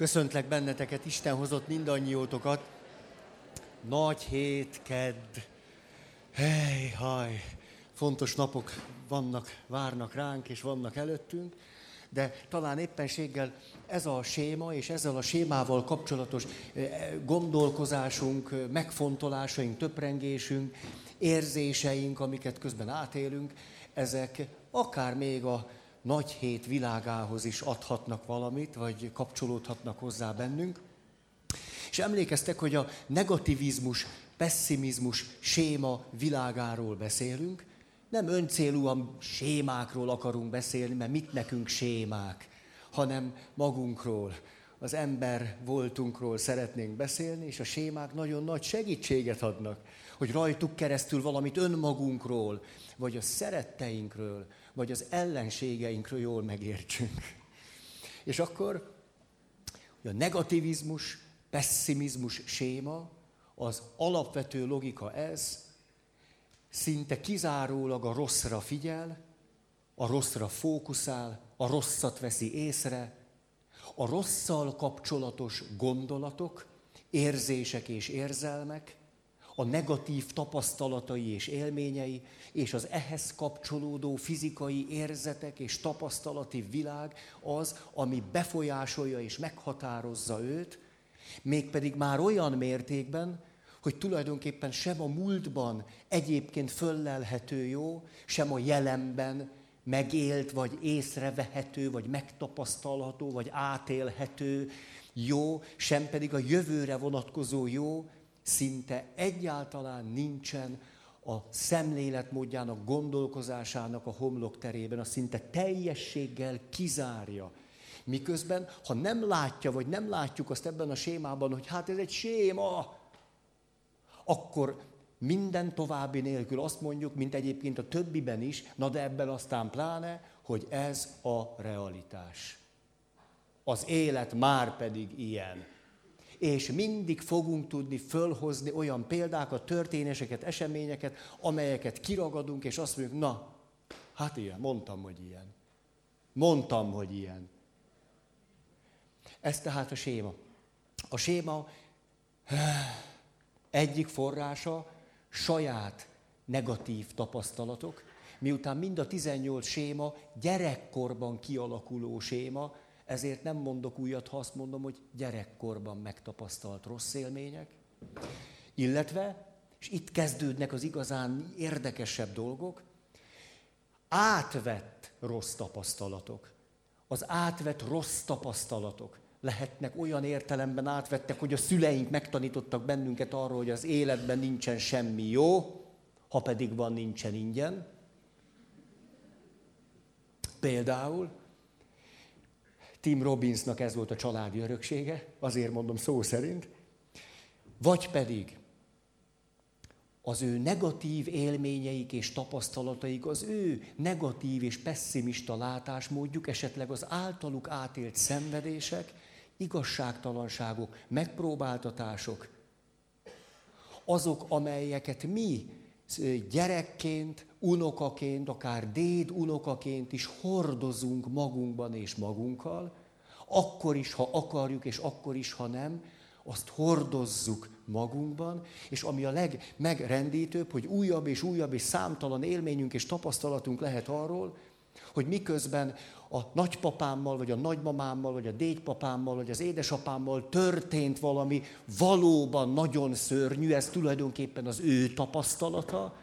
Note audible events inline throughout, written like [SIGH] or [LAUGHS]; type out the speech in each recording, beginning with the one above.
Köszöntlek benneteket, Isten hozott mindannyiótokat. Nagy hét, kedd. Hely, haj, fontos napok vannak, várnak ránk, és vannak előttünk, de talán éppenséggel ez a séma, és ezzel a sémával kapcsolatos eh, gondolkozásunk, eh, megfontolásaink, töprengésünk, érzéseink, amiket közben átélünk, ezek akár még a nagy hét világához is adhatnak valamit, vagy kapcsolódhatnak hozzá bennünk. És emlékeztek, hogy a negativizmus, pessimizmus séma világáról beszélünk. Nem öncélúan sémákról akarunk beszélni, mert mit nekünk sémák, hanem magunkról, az ember voltunkról szeretnénk beszélni, és a sémák nagyon nagy segítséget adnak, hogy rajtuk keresztül valamit önmagunkról, vagy a szeretteinkről, vagy az ellenségeinkről jól megértsünk. És akkor a negativizmus, pessimizmus séma, az alapvető logika ez, szinte kizárólag a rosszra figyel, a rosszra fókuszál, a rosszat veszi észre, a rosszal kapcsolatos gondolatok, érzések és érzelmek, a negatív tapasztalatai és élményei, és az ehhez kapcsolódó fizikai érzetek és tapasztalati világ az, ami befolyásolja és meghatározza őt, mégpedig már olyan mértékben, hogy tulajdonképpen sem a múltban egyébként föllelhető jó, sem a jelenben megélt, vagy észrevehető, vagy megtapasztalható, vagy átélhető jó, sem pedig a jövőre vonatkozó jó, szinte egyáltalán nincsen a szemléletmódjának, gondolkozásának a homlok terében, a szinte teljességgel kizárja. Miközben, ha nem látja, vagy nem látjuk azt ebben a sémában, hogy hát ez egy séma, akkor minden további nélkül azt mondjuk, mint egyébként a többiben is, na de ebben aztán pláne, hogy ez a realitás. Az élet már pedig ilyen és mindig fogunk tudni fölhozni olyan példákat, történéseket, eseményeket, amelyeket kiragadunk, és azt mondjuk, na, hát ilyen, mondtam, hogy ilyen. Mondtam, hogy ilyen. Ez tehát a séma. A séma egyik forrása saját negatív tapasztalatok, miután mind a 18 séma gyerekkorban kialakuló séma, ezért nem mondok újat, ha azt mondom, hogy gyerekkorban megtapasztalt rossz élmények, illetve, és itt kezdődnek az igazán érdekesebb dolgok, átvett rossz tapasztalatok. Az átvett rossz tapasztalatok lehetnek olyan értelemben átvettek, hogy a szüleink megtanítottak bennünket arról, hogy az életben nincsen semmi jó, ha pedig van, nincsen ingyen. Például Tim Robbinsnak ez volt a családi öröksége, azért mondom szó szerint, vagy pedig az ő negatív élményeik és tapasztalataik, az ő negatív és pessimista látásmódjuk, esetleg az általuk átélt szenvedések, igazságtalanságok, megpróbáltatások, azok, amelyeket mi gyerekként, unokaként, akár déd unokaként is hordozunk magunkban és magunkkal, akkor is, ha akarjuk, és akkor is, ha nem, azt hordozzuk magunkban, és ami a legmegrendítőbb, hogy újabb és újabb és számtalan élményünk és tapasztalatunk lehet arról, hogy miközben a nagypapámmal, vagy a nagymamámmal, vagy a dédpapámmal, vagy az édesapámmal történt valami valóban nagyon szörnyű, ez tulajdonképpen az ő tapasztalata,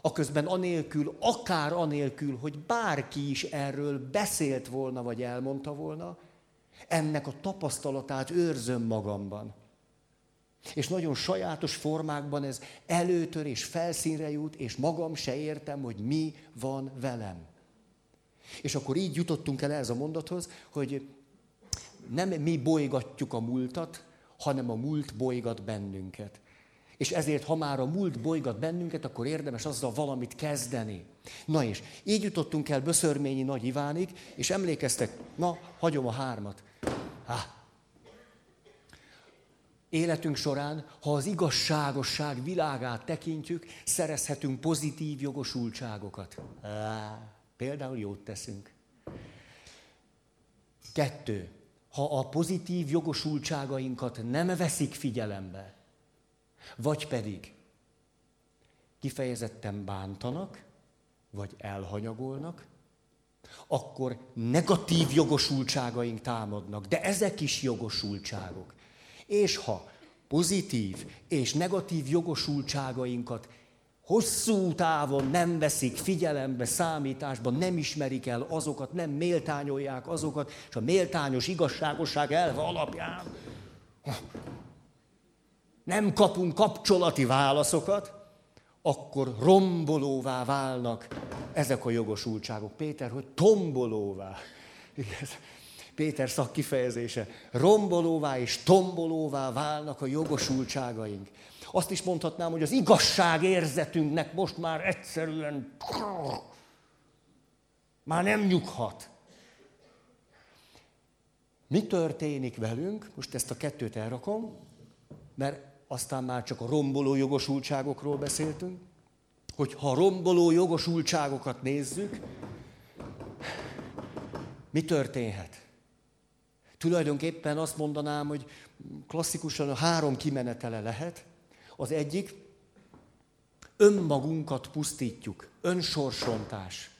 aközben anélkül, akár anélkül, hogy bárki is erről beszélt volna, vagy elmondta volna, ennek a tapasztalatát őrzöm magamban. És nagyon sajátos formákban ez előtör és felszínre jut, és magam se értem, hogy mi van velem. És akkor így jutottunk el ez a mondathoz, hogy nem mi bolygatjuk a múltat, hanem a múlt bolygat bennünket. És ezért, ha már a múlt bolygat bennünket, akkor érdemes azzal valamit kezdeni. Na és így jutottunk el Böszörményi Nagy Ivánig, és emlékeztek, na, hagyom a hármat. Há. Életünk során, ha az igazságosság világát tekintjük, szerezhetünk pozitív jogosultságokat. Há. Például jót teszünk. Kettő. ha a pozitív jogosultságainkat nem veszik figyelembe, vagy pedig kifejezetten bántanak, vagy elhanyagolnak, akkor negatív jogosultságaink támadnak, de ezek is jogosultságok. És ha pozitív és negatív jogosultságainkat hosszú távon nem veszik figyelembe, számításban, nem ismerik el azokat, nem méltányolják azokat, és a méltányos igazságosság elve alapján nem kapunk kapcsolati válaszokat, akkor rombolóvá válnak ezek a jogosultságok. Péter, hogy tombolóvá. Péter szakkifejezése. Rombolóvá és tombolóvá válnak a jogosultságaink. Azt is mondhatnám, hogy az igazság érzetünknek most már egyszerűen már nem nyughat. Mi történik velünk? Most ezt a kettőt elrakom, mert aztán már csak a romboló jogosultságokról beszéltünk, hogy ha romboló jogosultságokat nézzük, mi történhet? Tulajdonképpen azt mondanám, hogy klasszikusan a három kimenetele lehet. Az egyik, önmagunkat pusztítjuk, önsorsontás,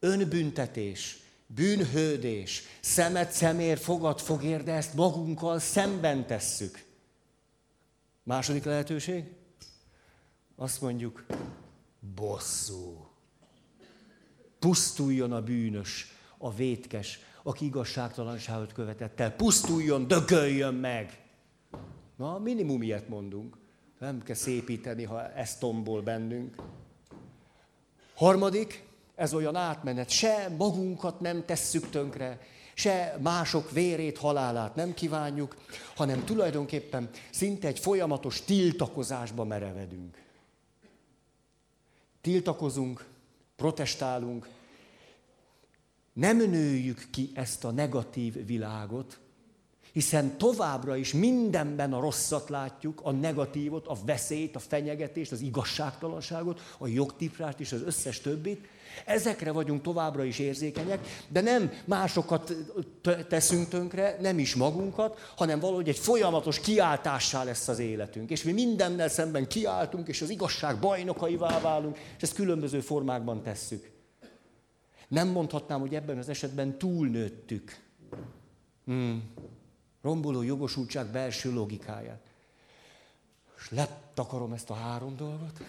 önbüntetés, bűnhődés, szemet szemér, fogad fogér, de ezt magunkkal szemben tesszük. Második lehetőség? Azt mondjuk, bosszú. Pusztuljon a bűnös, a vétkes, aki igazságtalanságot követett el. Pusztuljon, dögöljön meg. Na, minimum ilyet mondunk. Nem kell szépíteni, ha ez tombol bennünk. Harmadik, ez olyan átmenet, se magunkat nem tesszük tönkre, se mások vérét, halálát nem kívánjuk, hanem tulajdonképpen szinte egy folyamatos tiltakozásba merevedünk. Tiltakozunk, protestálunk, nem nőjük ki ezt a negatív világot, hiszen továbbra is mindenben a rosszat látjuk, a negatívot, a veszélyt, a fenyegetést, az igazságtalanságot, a jogtiprást és az összes többit. Ezekre vagyunk továbbra is érzékenyek, de nem másokat teszünk tönkre, nem is magunkat, hanem valahogy egy folyamatos kiáltássá lesz az életünk. És mi mindennel szemben kiáltunk, és az igazság bajnokaivá válunk, és ezt különböző formákban tesszük. Nem mondhatnám, hogy ebben az esetben túlnőttük. Hmm. Romboló jogosultság belső logikáját. És letakarom ezt a három dolgot.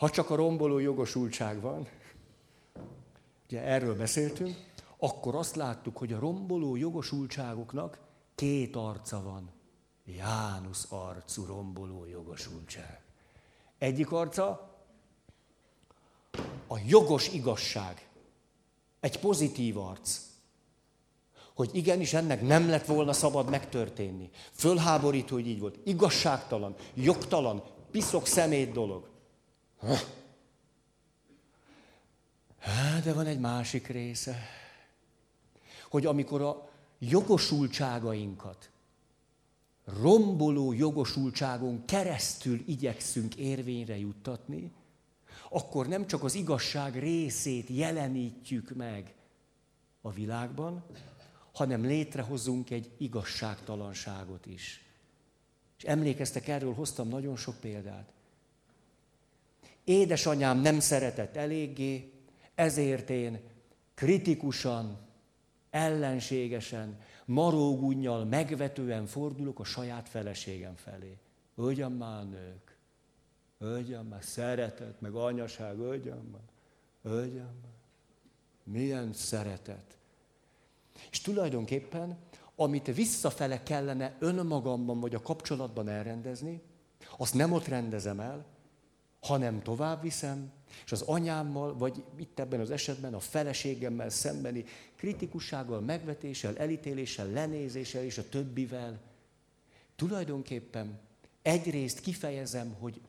Ha csak a romboló jogosultság van, ugye erről beszéltünk, akkor azt láttuk, hogy a romboló jogosultságoknak két arca van. Jánusz arcú romboló jogosultság. Egyik arca a jogos igazság. Egy pozitív arc. Hogy igenis ennek nem lett volna szabad megtörténni. Fölháborító, hogy így volt. Igazságtalan, jogtalan, piszok szemét dolog. De van egy másik része, hogy amikor a jogosultságainkat, romboló jogosultságon keresztül igyekszünk érvényre juttatni, akkor nem csak az igazság részét jelenítjük meg a világban, hanem létrehozunk egy igazságtalanságot is. És emlékeztek, erről hoztam nagyon sok példát. Édesanyám nem szeretett eléggé, ezért én kritikusan, ellenségesen, marógunnyal, megvetően fordulok a saját feleségem felé. Ugyan már nők, ugyan már szeretet, meg anyaság, ugyan már, ugyan már. Milyen szeretet. És tulajdonképpen, amit visszafele kellene önmagamban vagy a kapcsolatban elrendezni, azt nem ott rendezem el, hanem tovább viszem, és az anyámmal, vagy itt ebben az esetben a feleségemmel szembeni kritikussággal, megvetéssel, elítéléssel, lenézéssel és a többivel tulajdonképpen egyrészt kifejezem, hogy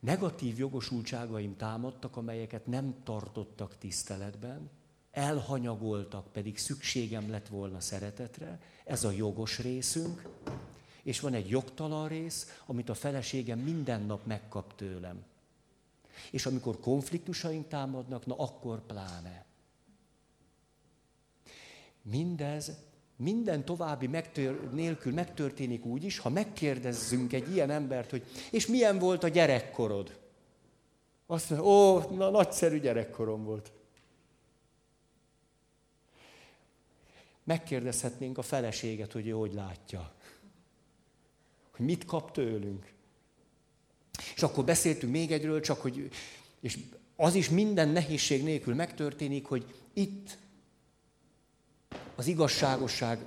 negatív jogosultságaim támadtak, amelyeket nem tartottak tiszteletben, elhanyagoltak, pedig szükségem lett volna szeretetre, ez a jogos részünk, és van egy jogtalan rész, amit a feleségem minden nap megkap tőlem. És amikor konfliktusaink támadnak, na akkor pláne. mindez minden további megtör, nélkül megtörténik úgy is, ha megkérdezzünk egy ilyen embert, hogy és milyen volt a gyerekkorod? Azt mondja, ó, na, nagyszerű gyerekkorom volt. Megkérdezhetnénk a feleséget, hogy ő hogy látja. Hogy mit kap tőlünk. És akkor beszéltünk még egyről, csak hogy, és az is minden nehézség nélkül megtörténik, hogy itt az igazságosság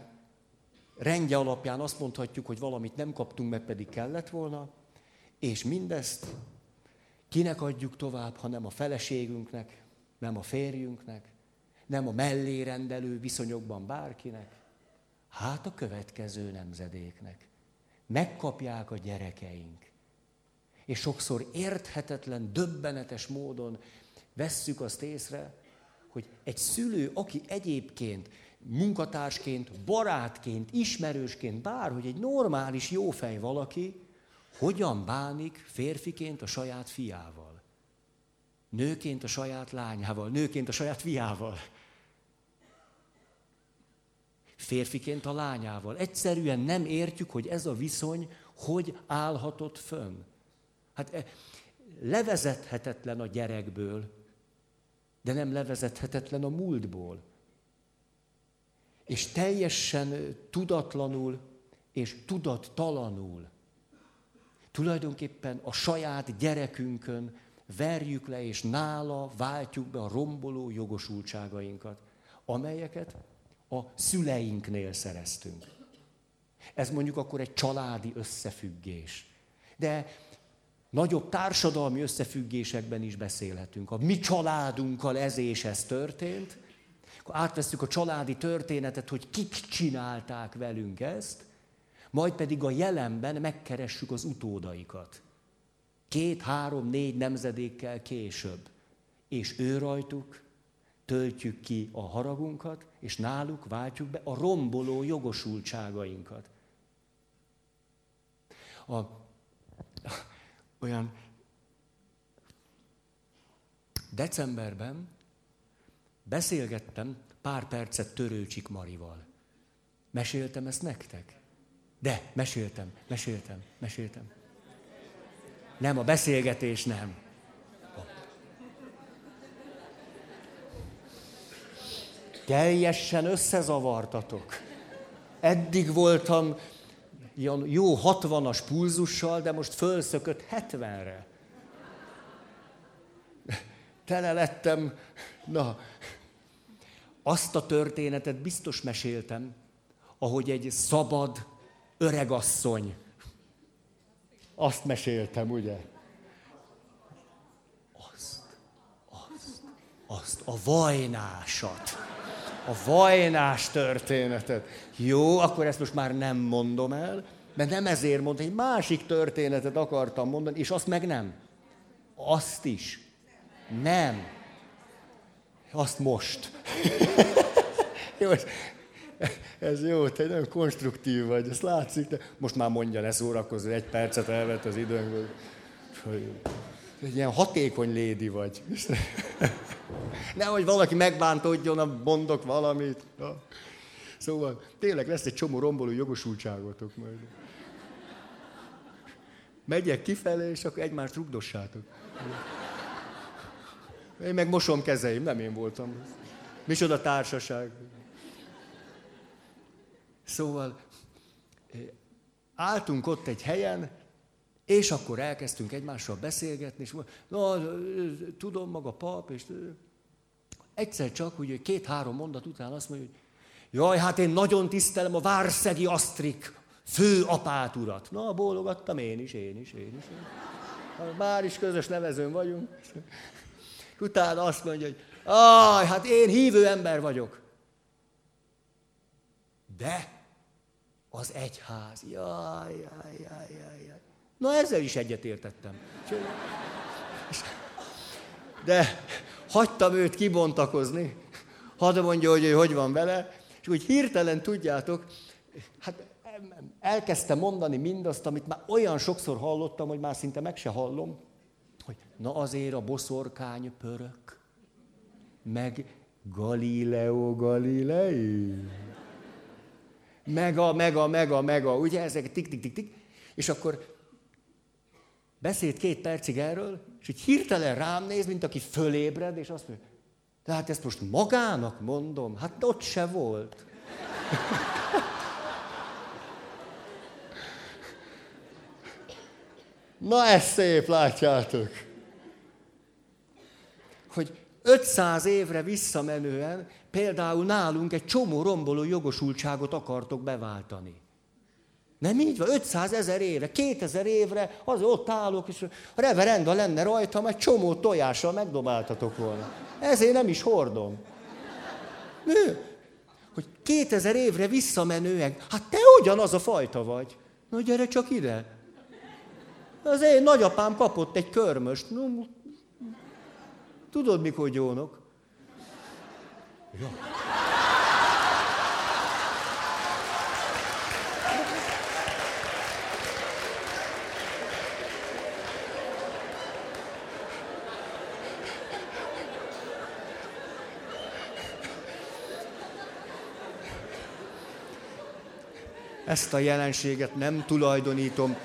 rendje alapján azt mondhatjuk, hogy valamit nem kaptunk meg, pedig kellett volna, és mindezt kinek adjuk tovább, ha nem a feleségünknek, nem a férjünknek, nem a mellérendelő viszonyokban bárkinek, hát a következő nemzedéknek. Megkapják a gyerekeink. És sokszor érthetetlen, döbbenetes módon vesszük azt észre, hogy egy szülő, aki egyébként munkatársként, barátként, ismerősként, bárhogy egy normális, jófej valaki, hogyan bánik férfiként a saját fiával. Nőként a saját lányával, nőként a saját fiával. Férfiként a lányával. Egyszerűen nem értjük, hogy ez a viszony hogy állhatott fönn. Hát e, levezethetetlen a gyerekből, de nem levezethetetlen a múltból és teljesen tudatlanul és tudattalanul tulajdonképpen a saját gyerekünkön verjük le, és nála váltjuk be a romboló jogosultságainkat, amelyeket a szüleinknél szereztünk. Ez mondjuk akkor egy családi összefüggés. De nagyobb társadalmi összefüggésekben is beszélhetünk. A mi családunkkal ez és ez történt, akkor átveszük a családi történetet, hogy kik csinálták velünk ezt, majd pedig a jelenben megkeressük az utódaikat. Két, három, négy nemzedékkel később. És ő rajtuk töltjük ki a haragunkat, és náluk váltjuk be a romboló jogosultságainkat. A, [LAUGHS] olyan decemberben Beszélgettem pár percet Törőcsik Marival. Meséltem ezt nektek? De, meséltem, meséltem, meséltem. Nem, a beszélgetés nem. Teljesen összezavartatok. Eddig voltam ilyen jó 60-as pulzussal, de most fölszökött 70-re. Tele lettem, na, azt a történetet biztos meséltem, ahogy egy szabad öregasszony. Azt meséltem, ugye? Azt, azt, azt, a vajnásat. A vajnás történetet. Jó, akkor ezt most már nem mondom el, mert nem ezért mondtam, egy másik történetet akartam mondani, és azt meg nem. Azt is. Nem. Azt most. [LAUGHS] jó, ez jó, te nagyon konstruktív vagy, ezt látszik, de most már mondja, ne szórakozz, egy percet elvett az időnk. Egy ilyen hatékony lédi vagy. [LAUGHS] Nehogy valaki megbántódjon, a mondok valamit. Szóval tényleg lesz egy csomó romboló jogosultságotok majd. Megyek kifelé, és akkor egymást rugdossátok. Én meg mosom kezeim, nem én voltam. Micsoda társaság. Szóval eh, álltunk ott egy helyen, és akkor elkezdtünk egymással beszélgetni, és na, tudom maga pap, és egyszer csak, hogy két-három mondat után azt mondja, hogy jaj, hát én nagyon tisztelem a Várszegi Asztrik fő apát urat. Na, bólogattam én is, én is, én is. Már is közös nevezőn vagyunk. Utána azt mondja, hogy aj, hát én hívő ember vagyok. De az egyház, jaj, jaj, jaj, jaj, jaj. Na ezzel is egyetértettem. De hagytam őt kibontakozni, hadd mondja, hogy ő hogy van vele, és úgy hirtelen tudjátok, hát elkezdte mondani mindazt, amit már olyan sokszor hallottam, hogy már szinte meg se hallom, hogy na azért a boszorkány pörök, meg Galileo Galilei. Mega, mega, mega, mega, ugye ezek tik, tik, tik, tik. És akkor beszélt két percig erről, és így hirtelen rám néz, mint aki fölébred, és azt mondja, tehát ezt most magának mondom, hát ott se volt. [LAUGHS] Na ez szép, látjátok. Hogy 500 évre visszamenően például nálunk egy csomó romboló jogosultságot akartok beváltani. Nem így van? 500 ezer évre, 2000 évre, az ott állok, és a reverenda lenne rajtam, egy csomó tojással megdobáltatok volna. Ezért nem is hordom. Nő, hogy 2000 évre visszamenően, hát te ugyanaz a fajta vagy. Na gyere csak ide. Az én nagyapám kapott egy körmöst. No, tudod, mikor gyónok? Ja. Ezt a jelenséget nem tulajdonítom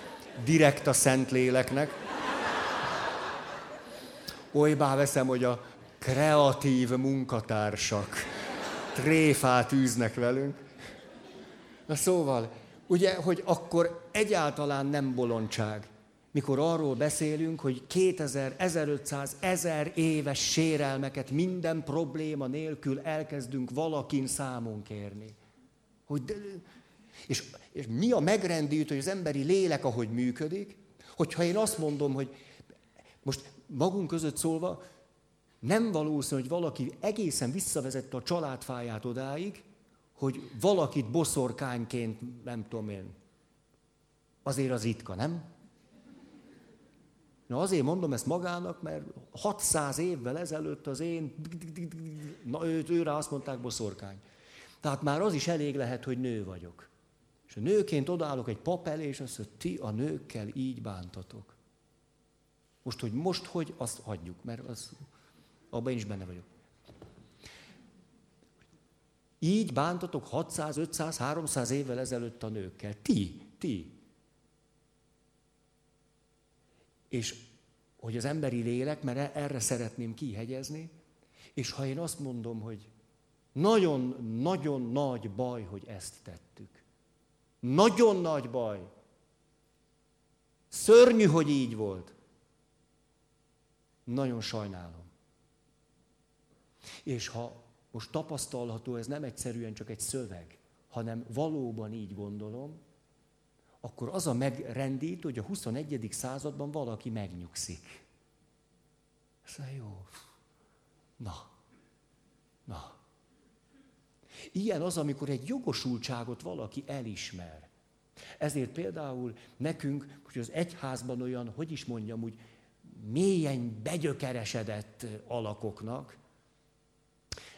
direkt a Szentléleknek. Olybá veszem, hogy a kreatív munkatársak tréfát űznek velünk. Na szóval, ugye, hogy akkor egyáltalán nem bolondság, mikor arról beszélünk, hogy 2000, 1500, 1000 éves sérelmeket minden probléma nélkül elkezdünk valakin számon kérni. Hogy és, és mi a megrendítő, hogy az emberi lélek, ahogy működik, hogyha én azt mondom, hogy most magunk között szólva, nem valószínű, hogy valaki egészen visszavezette a családfáját odáig, hogy valakit boszorkányként, nem tudom én, azért az ritka, nem? Na azért mondom ezt magának, mert 600 évvel ezelőtt az én, na őt, őre azt mondták boszorkány. Tehát már az is elég lehet, hogy nő vagyok. És a nőként odállok egy pap elé, és azt mondja, ti a nőkkel így bántatok. Most, hogy most, hogy, azt hagyjuk, mert az, abban én is benne vagyok. Így bántatok 600, 500, 300 évvel ezelőtt a nőkkel. Ti, ti. És hogy az emberi lélek, mert e- erre szeretném kihegyezni, és ha én azt mondom, hogy nagyon-nagyon nagy baj, hogy ezt tettük. Nagyon nagy baj. Szörnyű, hogy így volt. Nagyon sajnálom. És ha most tapasztalható, ez nem egyszerűen csak egy szöveg, hanem valóban így gondolom, akkor az a megrendít, hogy a 21. században valaki megnyugszik. Ez jó. Na, na. Ilyen az, amikor egy jogosultságot valaki elismer. Ezért például nekünk, hogy az egyházban olyan, hogy is mondjam, úgy mélyen begyökeresedett alakoknak,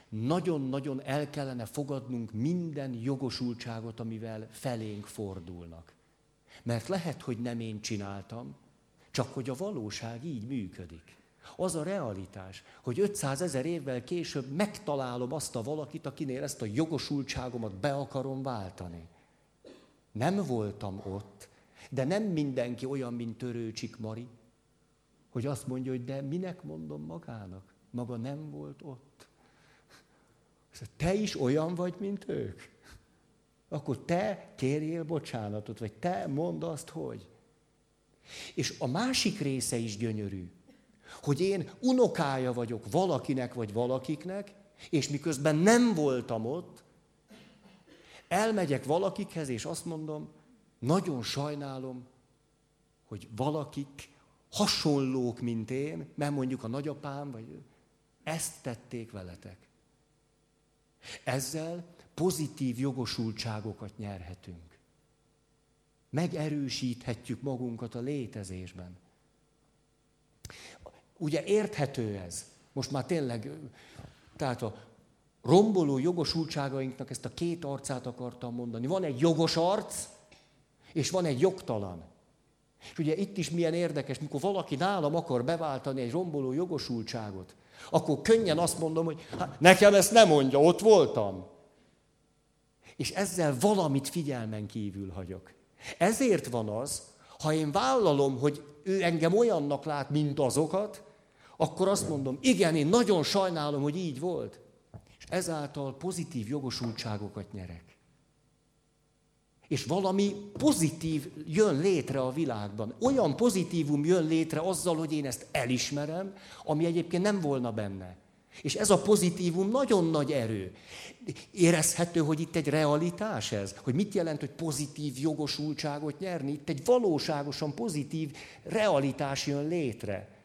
nagyon-nagyon el kellene fogadnunk minden jogosultságot, amivel felénk fordulnak. Mert lehet, hogy nem én csináltam, csak hogy a valóság így működik. Az a realitás, hogy 500 ezer évvel később megtalálom azt a valakit, akinél ezt a jogosultságomat be akarom váltani. Nem voltam ott, de nem mindenki olyan, mint Törőcsik Mari, hogy azt mondja, hogy de minek mondom magának? Maga nem volt ott. Te is olyan vagy, mint ők. Akkor te kérjél bocsánatot, vagy te mondd azt, hogy. És a másik része is gyönyörű hogy én unokája vagyok valakinek vagy valakiknek, és miközben nem voltam ott, elmegyek valakikhez, és azt mondom, nagyon sajnálom, hogy valakik hasonlók, mint én, mert mondjuk a nagyapám, vagy ezt tették veletek. Ezzel pozitív jogosultságokat nyerhetünk. Megerősíthetjük magunkat a létezésben. Ugye érthető ez. Most már tényleg, tehát a romboló jogosultságainknak ezt a két arcát akartam mondani. Van egy jogos arc, és van egy jogtalan. És ugye itt is milyen érdekes, mikor valaki nálam akar beváltani egy romboló jogosultságot, akkor könnyen azt mondom, hogy hát nekem ezt nem mondja, ott voltam. És ezzel valamit figyelmen kívül hagyok. Ezért van az, ha én vállalom, hogy ő engem olyannak lát, mint azokat, akkor azt mondom, igen, én nagyon sajnálom, hogy így volt. És ezáltal pozitív jogosultságokat nyerek. És valami pozitív jön létre a világban. Olyan pozitívum jön létre azzal, hogy én ezt elismerem, ami egyébként nem volna benne. És ez a pozitívum nagyon nagy erő. Érezhető, hogy itt egy realitás ez? Hogy mit jelent, hogy pozitív jogosultságot nyerni? Itt egy valóságosan pozitív realitás jön létre.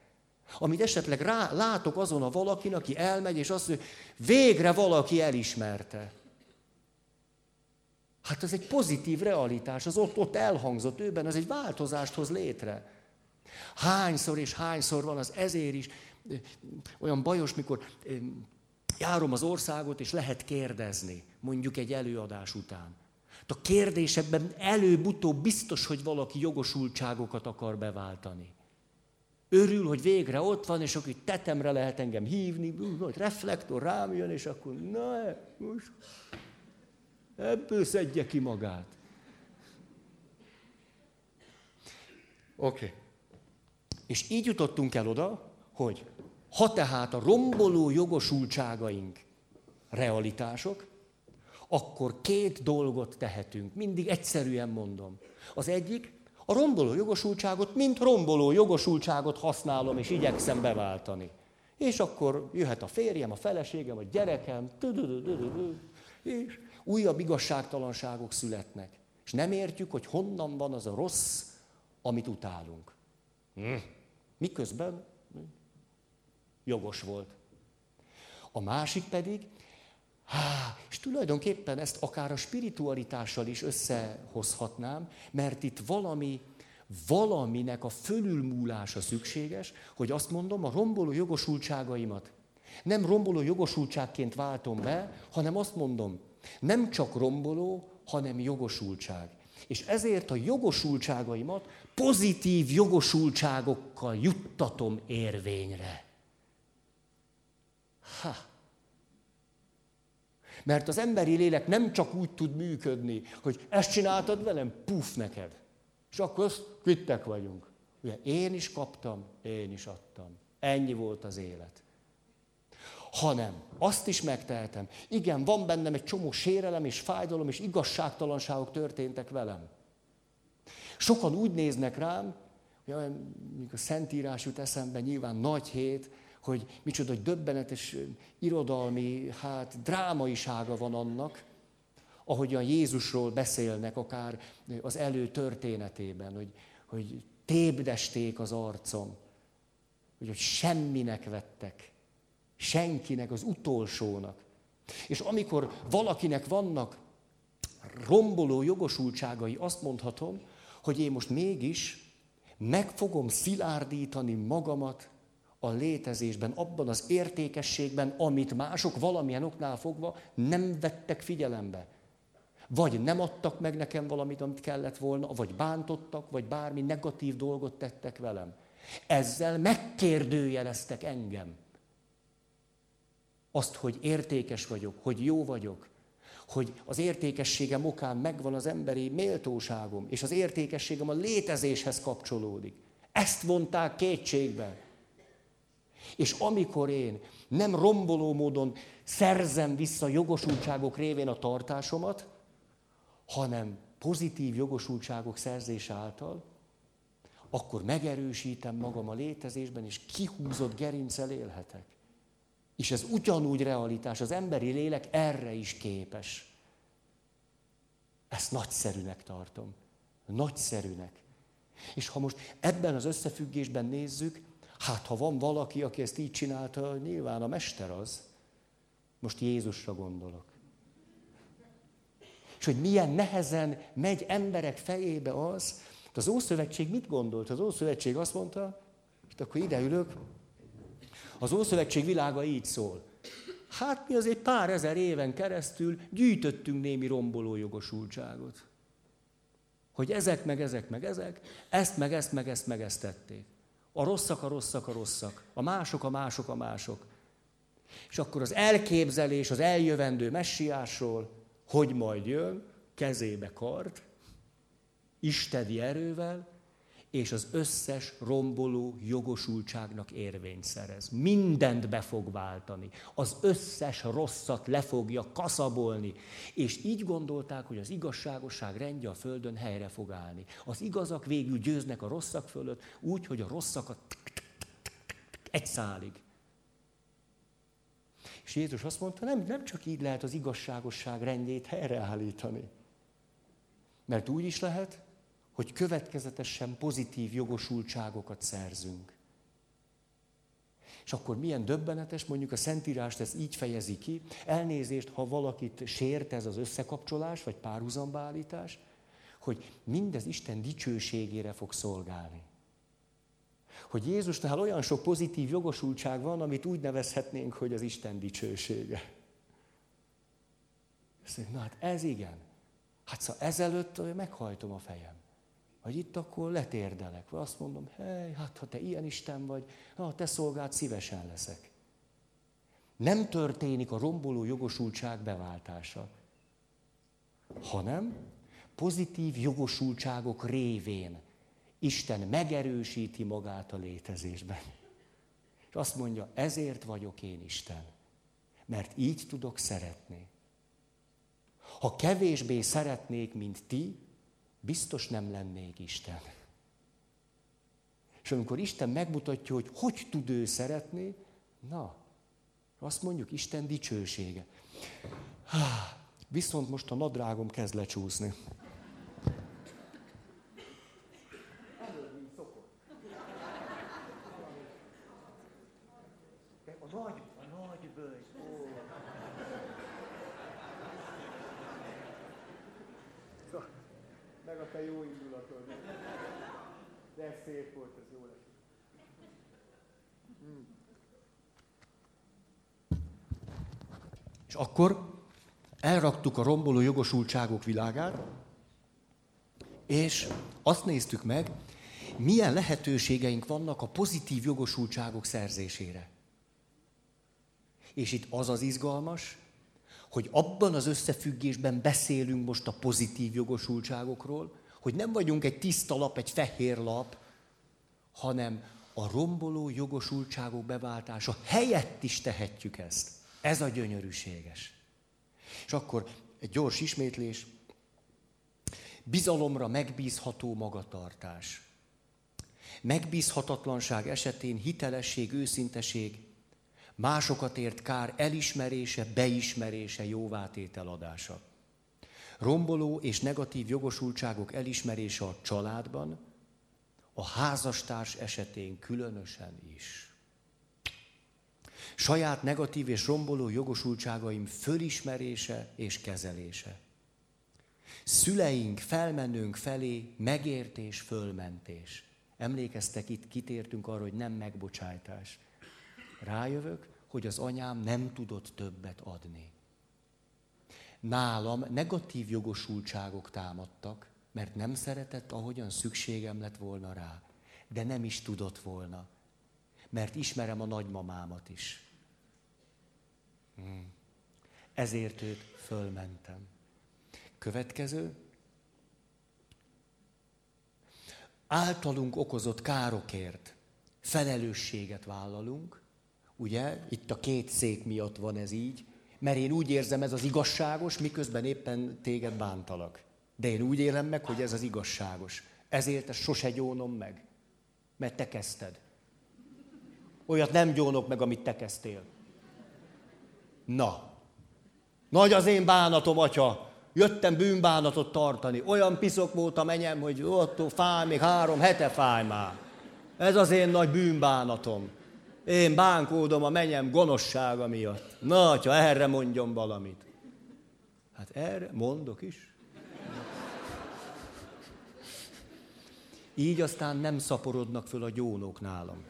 Amit esetleg rá, látok azon a valakin, aki elmegy, és azt mondja, végre valaki elismerte. Hát ez egy pozitív realitás, az ott, ott elhangzott őben, ez egy változást hoz létre. Hányszor és hányszor van az ezért is olyan bajos, mikor járom az országot, és lehet kérdezni, mondjuk egy előadás után. A kérdésekben előbb-utóbb biztos, hogy valaki jogosultságokat akar beváltani. Örül, hogy végre ott van, és akkor tetemre lehet engem hívni, hogy reflektor rám jön, és akkor na, most ebből szedje ki magát. Oké. Okay. És így jutottunk el oda, hogy ha tehát a romboló jogosultságaink realitások, akkor két dolgot tehetünk. Mindig egyszerűen mondom. Az egyik, a romboló jogosultságot, mint romboló jogosultságot használom, és igyekszem beváltani. És akkor jöhet a férjem, a feleségem, a gyerekem, és újabb igazságtalanságok születnek. És nem értjük, hogy honnan van az a rossz, amit utálunk. Hm. Miközben jogos volt. A másik pedig, há, és tulajdonképpen ezt akár a spiritualitással is összehozhatnám, mert itt valami, valaminek a fölülmúlása szükséges, hogy azt mondom, a romboló jogosultságaimat nem romboló jogosultságként váltom be, hanem azt mondom, nem csak romboló, hanem jogosultság. És ezért a jogosultságaimat pozitív jogosultságokkal juttatom érvényre. Ha. Mert az emberi lélek nem csak úgy tud működni, hogy ezt csináltad velem, puf neked. És akkor azt kvittek vagyunk. Ugye én is kaptam, én is adtam. Ennyi volt az élet. Hanem azt is megtehetem. Igen, van bennem egy csomó sérelem és fájdalom és igazságtalanságok történtek velem. Sokan úgy néznek rám, hogy a Szentírás jut eszembe, nyilván nagy hét, hogy micsoda hogy döbbenetes irodalmi, hát drámaisága van annak, ahogyan Jézusról beszélnek, akár az elő történetében, hogy, hogy tébdesték az arcom, hogy, hogy semminek vettek, senkinek, az utolsónak. És amikor valakinek vannak romboló jogosultságai, azt mondhatom, hogy én most mégis meg fogom szilárdítani magamat a létezésben, abban az értékességben, amit mások valamilyen oknál fogva nem vettek figyelembe. Vagy nem adtak meg nekem valamit, amit kellett volna, vagy bántottak, vagy bármi negatív dolgot tettek velem. Ezzel megkérdőjeleztek engem. Azt, hogy értékes vagyok, hogy jó vagyok, hogy az értékességem okán megvan az emberi méltóságom, és az értékességem a létezéshez kapcsolódik. Ezt vonták kétségbe. És amikor én nem romboló módon szerzem vissza jogosultságok révén a tartásomat, hanem pozitív jogosultságok szerzése által, akkor megerősítem magam a létezésben, és kihúzott gerincel élhetek. És ez ugyanúgy realitás, az emberi lélek erre is képes. Ezt nagyszerűnek tartom. Nagyszerűnek. És ha most ebben az összefüggésben nézzük, Hát, ha van valaki, aki ezt így csinálta, nyilván a mester az. Most Jézusra gondolok. És hogy milyen nehezen megy emberek fejébe az, az Ószövetség mit gondolt? Az Ószövetség azt mondta, és akkor ide ülök, az Ószövetség világa így szól. Hát mi azért pár ezer éven keresztül gyűjtöttünk némi romboló jogosultságot. Hogy ezek, meg ezek, meg ezek, ezt, meg ezt, meg ezt, meg ezt tették. A rosszak a rosszak a rosszak. A mások a mások a mások. És akkor az elképzelés az eljövendő messiásról, hogy majd jön, kezébe kard, isteni erővel, és az összes romboló jogosultságnak érvényt szerez. Mindent be fog váltani. Az összes rosszat le fogja kaszabolni. És így gondolták, hogy az igazságosság rendje a Földön helyre fog állni. Az igazak végül győznek a rosszak fölött, úgy, hogy a rosszakat egy szálig. És Jézus azt mondta, nem, nem csak így lehet az igazságosság rendjét helyreállítani. Mert úgy is lehet, hogy következetesen pozitív jogosultságokat szerzünk. És akkor milyen döbbenetes, mondjuk a Szentírást ez így fejezi ki, elnézést, ha valakit sért ez az összekapcsolás, vagy párhuzambeállítás, hogy mindez Isten dicsőségére fog szolgálni. Hogy Jézusnál olyan sok pozitív jogosultság van, amit úgy nevezhetnénk, hogy az Isten dicsősége. Na hát ez igen. Hát szóval ezelőtt meghajtom a fejem hogy itt akkor letérdelek, vagy azt mondom, hely, hát ha te ilyen Isten vagy, na, te szolgált szívesen leszek. Nem történik a romboló jogosultság beváltása, hanem pozitív jogosultságok révén Isten megerősíti magát a létezésben. És azt mondja, ezért vagyok én Isten, mert így tudok szeretni. Ha kevésbé szeretnék, mint ti, biztos nem lennék Isten. És amikor Isten megmutatja, hogy hogy tud ő szeretni, na, azt mondjuk Isten dicsősége. Viszont most a nadrágom kezd lecsúszni. Te jó indulatod. De szép volt, ez jó lesz. Hmm. És akkor elraktuk a romboló jogosultságok világát, és azt néztük meg, milyen lehetőségeink vannak a pozitív jogosultságok szerzésére. És itt az az izgalmas, hogy abban az összefüggésben beszélünk most a pozitív jogosultságokról, hogy nem vagyunk egy tiszta lap, egy fehér lap, hanem a romboló jogosultságok beváltása helyett is tehetjük ezt. Ez a gyönyörűséges. És akkor egy gyors ismétlés. Bizalomra megbízható magatartás. Megbízhatatlanság esetén hitelesség, őszinteség, másokat ért kár elismerése, beismerése, jóvátétel adása romboló és negatív jogosultságok elismerése a családban, a házastárs esetén különösen is. Saját negatív és romboló jogosultságaim fölismerése és kezelése. Szüleink, felmennünk felé megértés, fölmentés. Emlékeztek, itt kitértünk arra, hogy nem megbocsájtás. Rájövök, hogy az anyám nem tudott többet adni nálam negatív jogosultságok támadtak, mert nem szeretett, ahogyan szükségem lett volna rá. De nem is tudott volna, mert ismerem a nagymamámat is. Hmm. Ezért őt fölmentem. Következő. Általunk okozott károkért felelősséget vállalunk. Ugye, itt a két szék miatt van ez így, mert én úgy érzem, ez az igazságos, miközben éppen téged bántalak. De én úgy élem meg, hogy ez az igazságos. Ezért ezt sose gyónom meg, mert te kezdted. Olyat nem gyónok meg, amit te kezdtél. Na, nagy az én bánatom, atya. Jöttem bűnbánatot tartani. Olyan piszok volt a menyem, hogy ott fáj, még három hete fáj már. Ez az én nagy bűnbánatom. Én bánkódom a menyem gonoszsága miatt. Na, ha erre mondjon valamit. Hát erre mondok is. Így aztán nem szaporodnak föl a gyónók nálam.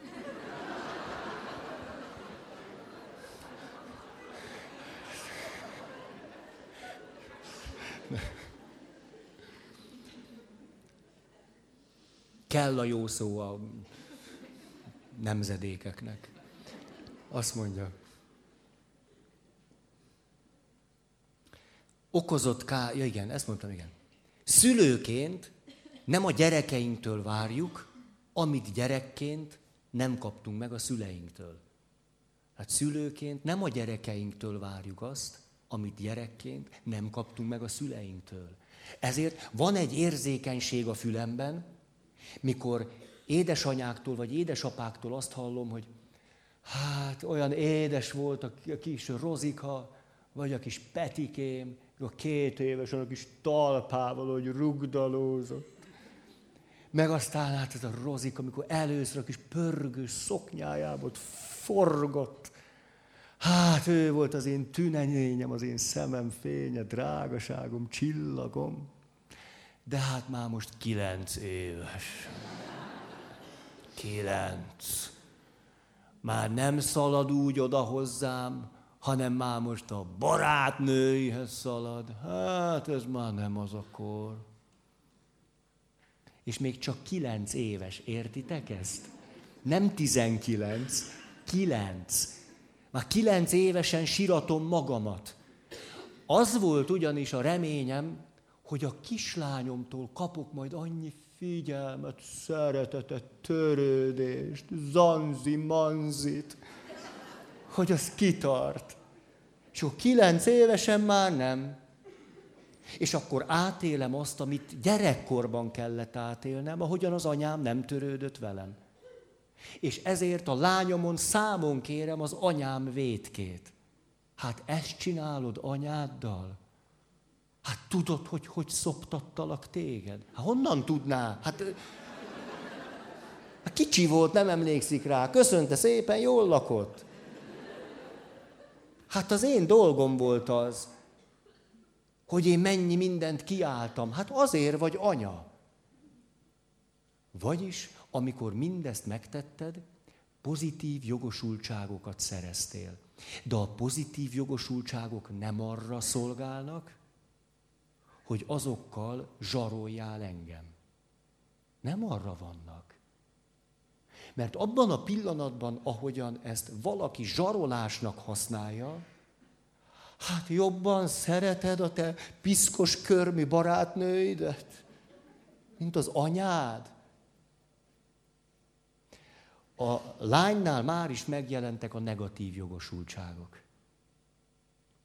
Kell a jó szó a nemzedékeknek. Azt mondja, okozott kár, ja igen, ezt mondtam, igen. Szülőként nem a gyerekeinktől várjuk, amit gyerekként nem kaptunk meg a szüleinktől. Hát szülőként nem a gyerekeinktől várjuk azt, amit gyerekként nem kaptunk meg a szüleinktől. Ezért van egy érzékenység a fülemben, mikor édesanyáktól vagy édesapáktól azt hallom, hogy hát olyan édes volt a kis Rozika, vagy a kis Petikém, a két éves, a kis talpával, hogy rugdalózott. Meg aztán hát ez a Rozika, amikor először a kis pörgő szoknyájából forgott. Hát ő volt az én tünenyényem, az én szemem fénye, drágaságom, csillagom. De hát már most kilenc éves. Kilenc. Már nem szalad úgy oda hozzám, hanem már most a barátnőihez szalad. Hát ez már nem az a kor. És még csak kilenc éves, értitek ezt? Nem tizenkilenc, kilenc. Már kilenc évesen siratom magamat. Az volt ugyanis a reményem, hogy a kislányomtól kapok majd annyi figyelmet, szeretetet, törődést, zanzi, manzit, hogy az kitart. És akkor kilenc évesen már nem. És akkor átélem azt, amit gyerekkorban kellett átélnem, ahogyan az anyám nem törődött velem. És ezért a lányomon számon kérem az anyám vétkét. Hát ezt csinálod anyáddal? Hát tudod, hogy hogy szoptattalak téged? Hát honnan tudná? Hát, hát kicsi volt, nem emlékszik rá. Köszönte szépen, jól lakott. Hát az én dolgom volt az, hogy én mennyi mindent kiálltam. Hát azért vagy anya. Vagyis, amikor mindezt megtetted, pozitív jogosultságokat szereztél. De a pozitív jogosultságok nem arra szolgálnak, hogy azokkal zsaroljál engem. Nem arra vannak. Mert abban a pillanatban, ahogyan ezt valaki zsarolásnak használja, hát jobban szereted a te piszkos körmi barátnőidet, mint az anyád. A lánynál már is megjelentek a negatív jogosultságok.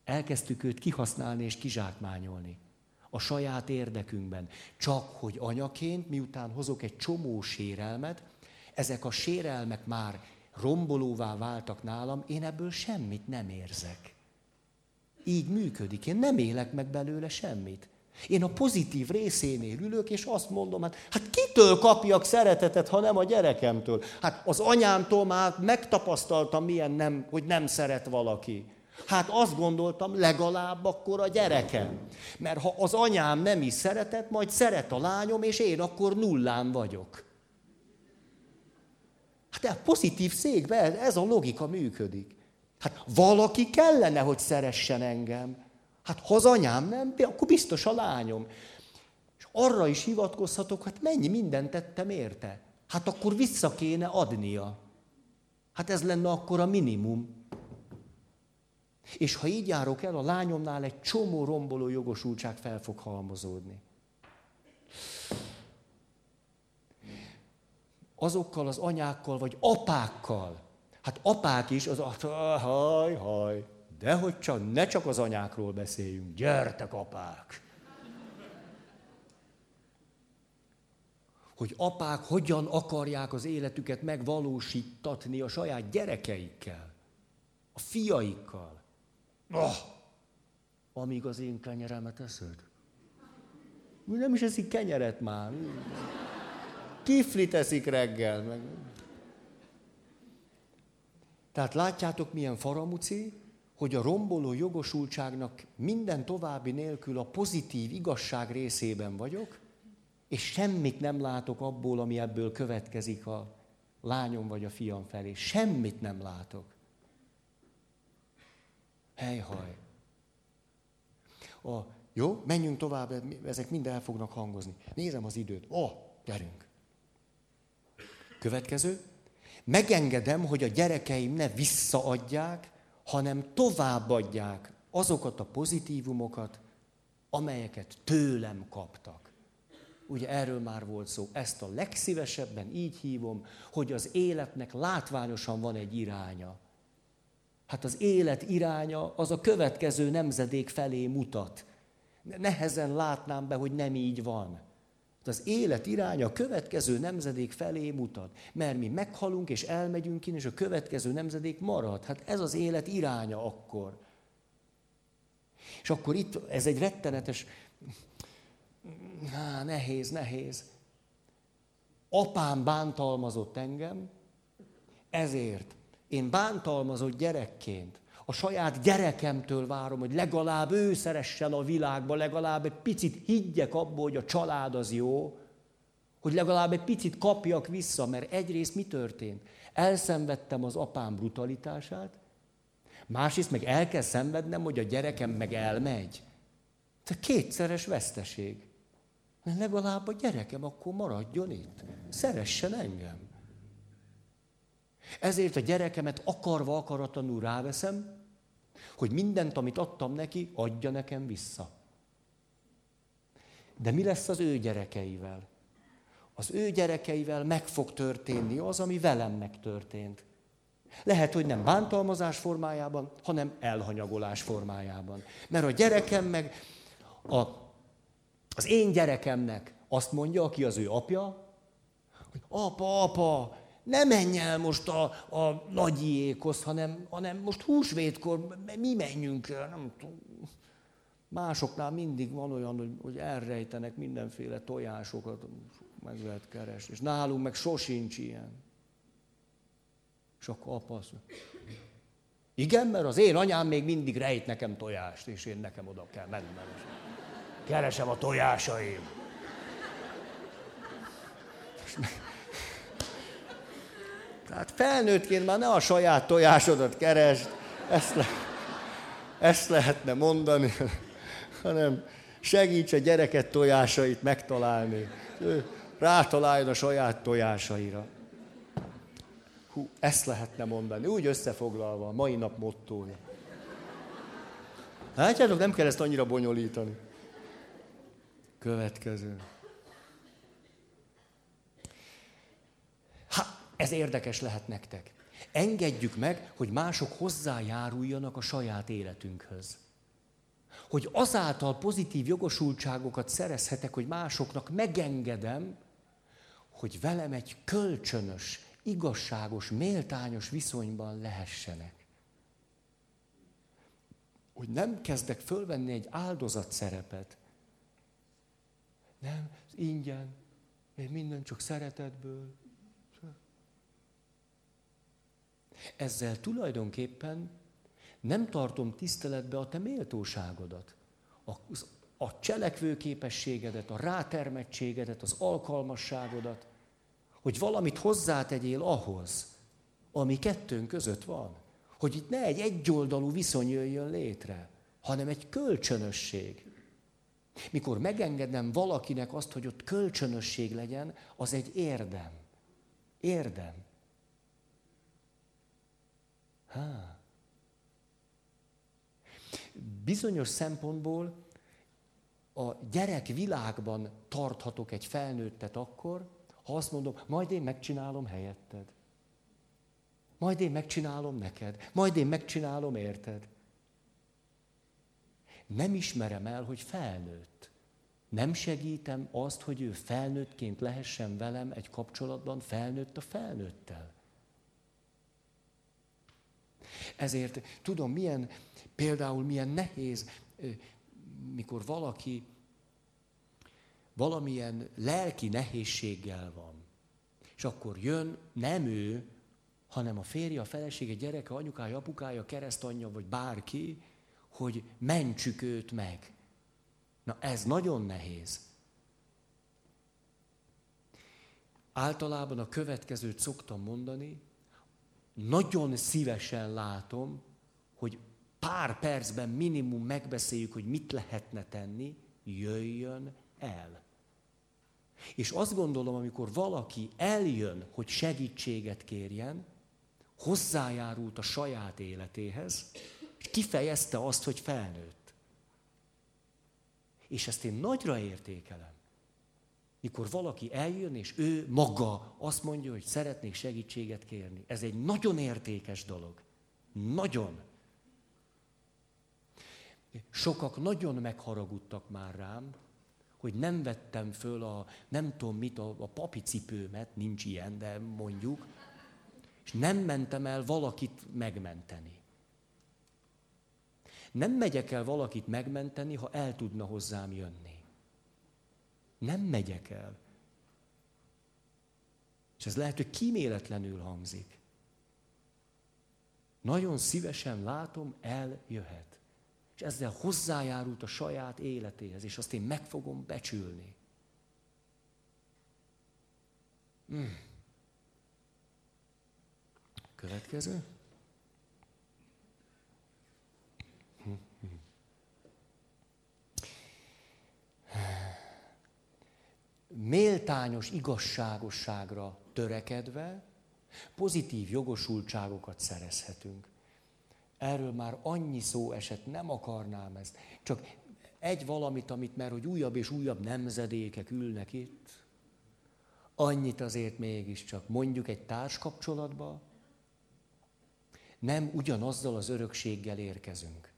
Elkezdtük őt kihasználni és kizsákmányolni a saját érdekünkben. Csak hogy anyaként, miután hozok egy csomó sérelmet, ezek a sérelmek már rombolóvá váltak nálam, én ebből semmit nem érzek. Így működik. Én nem élek meg belőle semmit. Én a pozitív részénél ülök, és azt mondom, hát, hát kitől kapjak szeretetet, ha nem a gyerekemtől? Hát az anyámtól már megtapasztaltam, milyen nem, hogy nem szeret valaki. Hát azt gondoltam, legalább akkor a gyerekem. Mert ha az anyám nem is szeretett, majd szeret a lányom, és én akkor nullán vagyok. Hát a pozitív székben ez a logika működik. Hát valaki kellene, hogy szeressen engem. Hát ha az anyám nem, akkor biztos a lányom. És arra is hivatkozhatok, hát mennyi mindent tettem érte. Hát akkor vissza kéne adnia. Hát ez lenne akkor a minimum. És ha így járok el, a lányomnál egy csomó romboló jogosultság fel fog halmozódni. Azokkal az anyákkal, vagy apákkal. Hát apák is, az haj, haj, de hogy csak, ne csak az anyákról beszéljünk, gyertek apák! Hogy apák hogyan akarják az életüket megvalósítatni a saját gyerekeikkel, a fiaikkal. Oh, amíg az én kenyeremet eszed. Nem is eszik kenyeret már. Kiflit eszik reggel. Meg. Tehát látjátok, milyen faramuci, hogy a romboló jogosultságnak minden további nélkül a pozitív igazság részében vagyok, és semmit nem látok abból, ami ebből következik a lányom vagy a fiam felé. Semmit nem látok. Helyhaj. A, jó, menjünk tovább, ezek mind el fognak hangozni. Nézem az időt. Ó, oh, gyerünk. Következő. Megengedem, hogy a gyerekeim ne visszaadják, hanem továbbadják azokat a pozitívumokat, amelyeket tőlem kaptak. Ugye erről már volt szó. Ezt a legszívesebben így hívom, hogy az életnek látványosan van egy iránya. Hát az élet iránya az a következő nemzedék felé mutat. Nehezen látnám be, hogy nem így van. Az élet iránya a következő nemzedék felé mutat. Mert mi meghalunk és elmegyünk ki, és a következő nemzedék marad. Hát ez az élet iránya akkor. És akkor itt, ez egy rettenetes, há, nehéz, nehéz. Apám bántalmazott engem, ezért én bántalmazott gyerekként a saját gyerekemtől várom, hogy legalább ő szeressen a világba, legalább egy picit higgyek abból, hogy a család az jó, hogy legalább egy picit kapjak vissza, mert egyrészt mi történt? Elszenvedtem az apám brutalitását, másrészt meg el kell szenvednem, hogy a gyerekem meg elmegy. Ez kétszeres veszteség. Mert legalább a gyerekem akkor maradjon itt. Szeressen engem. Ezért a gyerekemet akarva akaratlanul ráveszem, hogy mindent, amit adtam neki, adja nekem vissza. De mi lesz az ő gyerekeivel? Az ő gyerekeivel meg fog történni az, ami velem megtörtént. Lehet, hogy nem bántalmazás formájában, hanem elhanyagolás formájában. Mert a gyerekem meg a, az én gyerekemnek azt mondja, aki az ő apja, hogy apa, apa, ne menj el most a, a nagyiékhoz, hanem, hanem most húsvétkor mi menjünk el, nem tudom. Másoknál mindig van olyan, hogy, hogy elrejtenek mindenféle tojásokat, meg lehet keresni. És nálunk meg sosincs ilyen. És akkor apa azt igen, mert az én anyám még mindig rejt nekem tojást, és én nekem oda kell mennem. Keresem a tojásaim. És tehát felnőttként már ne a saját tojásodat keresd, ezt, le, ezt lehetne mondani, hanem segíts a gyereket tojásait megtalálni. Rátaláljon a saját tojásaira. Hú, ezt lehetne mondani, úgy összefoglalva, a mai nap mottója. Látjátok, nem kell ezt annyira bonyolítani. Következő. Ez érdekes lehet nektek. Engedjük meg, hogy mások hozzájáruljanak a saját életünkhöz. Hogy azáltal pozitív jogosultságokat szerezhetek, hogy másoknak megengedem, hogy velem egy kölcsönös, igazságos, méltányos viszonyban lehessenek. Hogy nem kezdek fölvenni egy áldozat szerepet. Nem, ingyen, én minden csak szeretetből, Ezzel tulajdonképpen nem tartom tiszteletbe a te méltóságodat, a, a cselekvőképességedet, a rátermettségedet, az alkalmasságodat, hogy valamit hozzátegyél ahhoz, ami kettőnk között van. Hogy itt ne egy egyoldalú viszony jöjjön létre, hanem egy kölcsönösség. Mikor megengedem valakinek azt, hogy ott kölcsönösség legyen, az egy érdem. Érdem. Há. Bizonyos szempontból a gyerek világban tarthatok egy felnőttet akkor, ha azt mondom, majd én megcsinálom helyetted. Majd én megcsinálom neked. Majd én megcsinálom érted. Nem ismerem el, hogy felnőtt. Nem segítem azt, hogy ő felnőttként lehessen velem egy kapcsolatban, felnőtt a felnőttel. Ezért tudom, milyen, például milyen nehéz, mikor valaki valamilyen lelki nehézséggel van, és akkor jön nem ő, hanem a férje, a felesége, gyereke, anyukája, apukája, keresztanyja, vagy bárki, hogy mentsük őt meg. Na ez nagyon nehéz. Általában a következőt szoktam mondani, nagyon szívesen látom, hogy pár percben minimum megbeszéljük, hogy mit lehetne tenni, jöjjön el. És azt gondolom, amikor valaki eljön, hogy segítséget kérjen, hozzájárult a saját életéhez, és kifejezte azt, hogy felnőtt. És ezt én nagyra értékelem. Mikor valaki eljön, és ő maga azt mondja, hogy szeretnék segítséget kérni. Ez egy nagyon értékes dolog. Nagyon. Sokak nagyon megharagudtak már rám, hogy nem vettem föl a, nem tudom mit, a, a papi cipőmet, nincs ilyen, de mondjuk, és nem mentem el valakit megmenteni. Nem megyek el valakit megmenteni, ha el tudna hozzám jönni. Nem megyek el. És ez lehet, hogy kíméletlenül hangzik. Nagyon szívesen látom, eljöhet. És ezzel hozzájárult a saját életéhez, és azt én meg fogom becsülni. Hmm. Következő. Méltányos igazságosságra törekedve pozitív jogosultságokat szerezhetünk. Erről már annyi szó esett, nem akarnám ezt. Csak egy valamit, amit mert hogy újabb és újabb nemzedékek ülnek itt, annyit azért mégiscsak mondjuk egy társkapcsolatba, nem ugyanazzal az örökséggel érkezünk.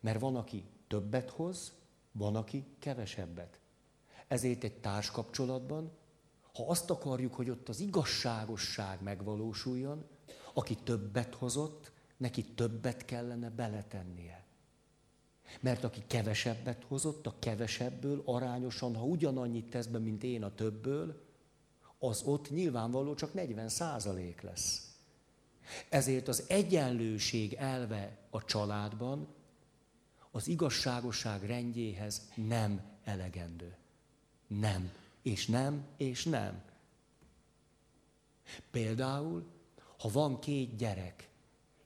Mert van, aki többet hoz, van, aki kevesebbet. Ezért egy társkapcsolatban, ha azt akarjuk, hogy ott az igazságosság megvalósuljon, aki többet hozott, neki többet kellene beletennie. Mert aki kevesebbet hozott, a kevesebből arányosan, ha ugyanannyit tesz be, mint én a többből, az ott nyilvánvaló csak 40 százalék lesz. Ezért az egyenlőség elve a családban az igazságosság rendjéhez nem elegendő. Nem, és nem, és nem. Például, ha van két gyerek,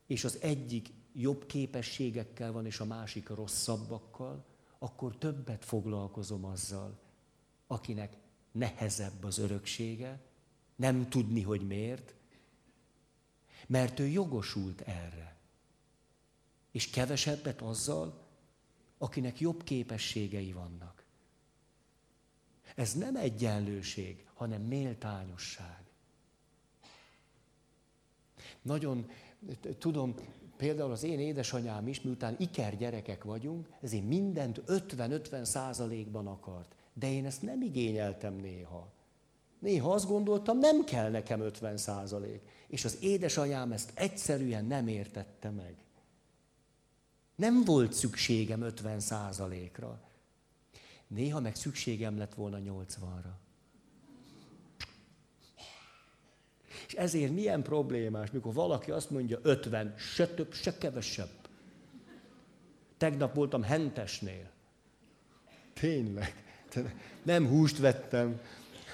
és az egyik jobb képességekkel van, és a másik rosszabbakkal, akkor többet foglalkozom azzal, akinek nehezebb az öröksége, nem tudni, hogy miért, mert ő jogosult erre. És kevesebbet azzal, akinek jobb képességei vannak. Ez nem egyenlőség, hanem méltányosság. Nagyon tudom, például az én édesanyám is, miután iker gyerekek vagyunk, ezért mindent 50-50 százalékban akart. De én ezt nem igényeltem néha. Néha azt gondoltam, nem kell nekem 50 százalék. És az édesanyám ezt egyszerűen nem értette meg. Nem volt szükségem 50 százalékra. Néha meg szükségem lett volna 80-ra. És ezért milyen problémás, mikor valaki azt mondja 50, se több, se kevesebb. Tegnap voltam hentesnél. Tényleg. Nem húst vettem.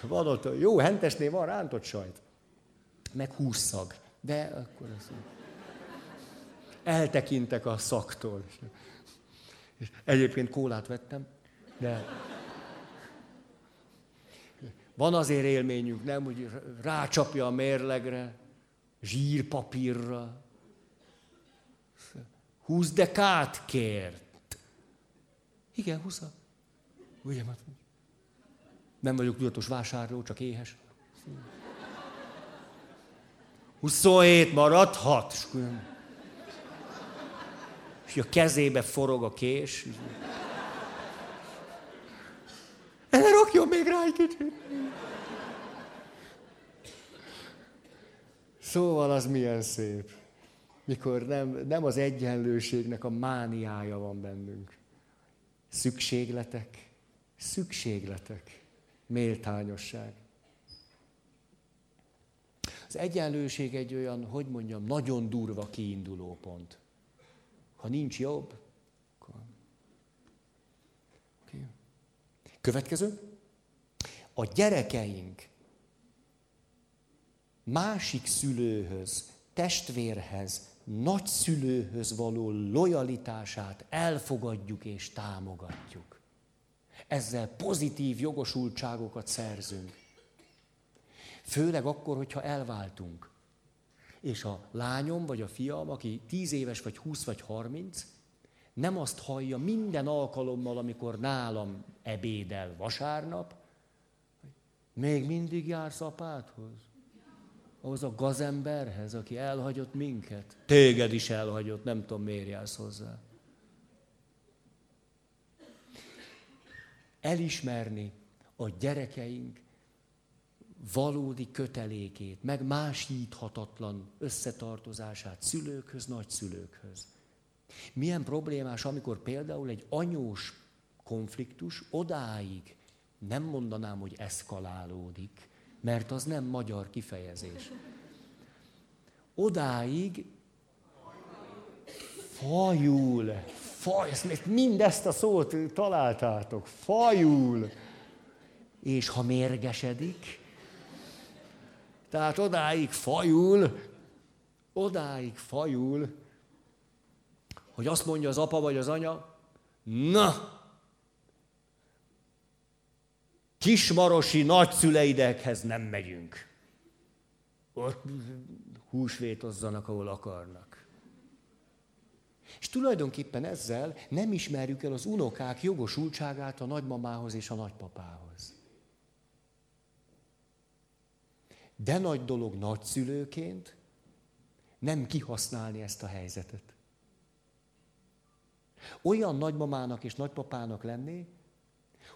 Van ott, jó, hentesnél van rántott sajt. Meg húszszag. De akkor az... Eltekintek a szaktól. És egyébként kólát vettem, de van azért élményünk, nem, hogy rácsapja a mérlegre, zsírpapírra. Húsz dekát kért. Igen, húsza. Ugye, nem vagyok tudatos vásárló, csak éhes. 27 maradhat. És a kezébe forog a kés. Erre rakjon még rá egy kicsit. Szóval az milyen szép, mikor nem, nem az egyenlőségnek a mániája van bennünk. Szükségletek, szükségletek, méltányosság. Az egyenlőség egy olyan, hogy mondjam, nagyon durva kiinduló pont. Ha nincs jobb, akkor... Okay. Következő. A gyerekeink másik szülőhöz, testvérhez, nagyszülőhöz való lojalitását elfogadjuk és támogatjuk. Ezzel pozitív jogosultságokat szerzünk. Főleg akkor, hogyha elváltunk. És a lányom vagy a fiam, aki 10 éves, vagy 20 vagy 30, nem azt hallja minden alkalommal, amikor nálam ebédel vasárnap, még mindig jársz apádhoz? Ahhoz a gazemberhez, aki elhagyott minket? Téged is elhagyott, nem tudom, miért jársz hozzá. Elismerni a gyerekeink valódi kötelékét, meg másíthatatlan összetartozását szülőkhöz, nagyszülőkhöz. Milyen problémás, amikor például egy anyós konfliktus odáig nem mondanám, hogy eszkalálódik, mert az nem magyar kifejezés. Odáig fajul, faj, mindezt a szót találtátok, fajul, és ha mérgesedik, tehát odáig fajul, odáig fajul, hogy azt mondja az apa vagy az anya, na, kismarosi nagyszüleidekhez nem megyünk. Ott húsvétozzanak, ahol akarnak. És tulajdonképpen ezzel nem ismerjük el az unokák jogosultságát a nagymamához és a nagypapához. De nagy dolog nagyszülőként nem kihasználni ezt a helyzetet. Olyan nagymamának és nagypapának lenni,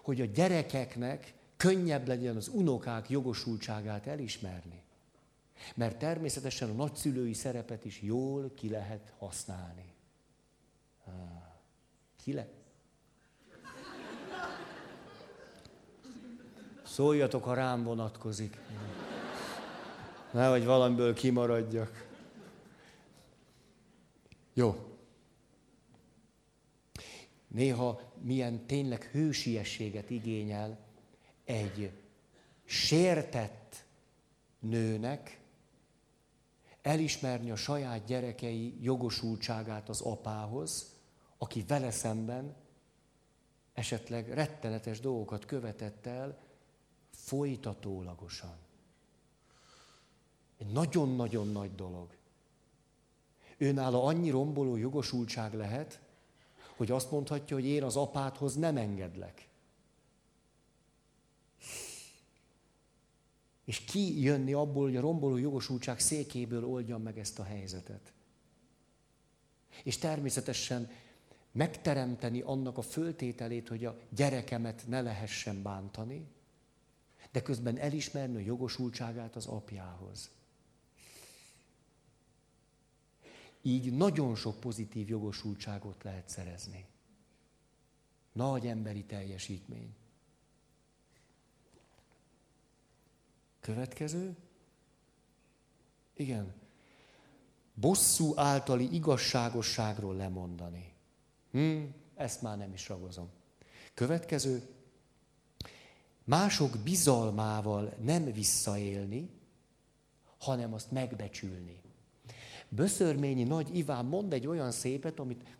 hogy a gyerekeknek könnyebb legyen az unokák jogosultságát elismerni. Mert természetesen a nagyszülői szerepet is jól ki lehet használni. Ki le? Szóljatok, ha rám vonatkozik. Nehogy valamiből kimaradjak. Jó. Néha milyen tényleg hősiességet igényel egy sértett nőnek elismerni a saját gyerekei jogosultságát az apához, aki vele szemben esetleg rettenetes dolgokat követett el folytatólagosan. Egy nagyon-nagyon nagy dolog. Őnála annyi romboló jogosultság lehet, hogy azt mondhatja, hogy én az apádhoz nem engedlek. És ki jönni abból, hogy a romboló jogosultság székéből oldjam meg ezt a helyzetet. És természetesen megteremteni annak a föltételét, hogy a gyerekemet ne lehessen bántani, de közben elismerni a jogosultságát az apjához. Így nagyon sok pozitív jogosultságot lehet szerezni. Nagy emberi teljesítmény. Következő. Igen. Bosszú általi igazságosságról lemondani. Hm, ezt már nem is ragozom. Következő. Mások bizalmával nem visszaélni, hanem azt megbecsülni. Böszörményi Nagy Iván mond egy olyan szépet, amit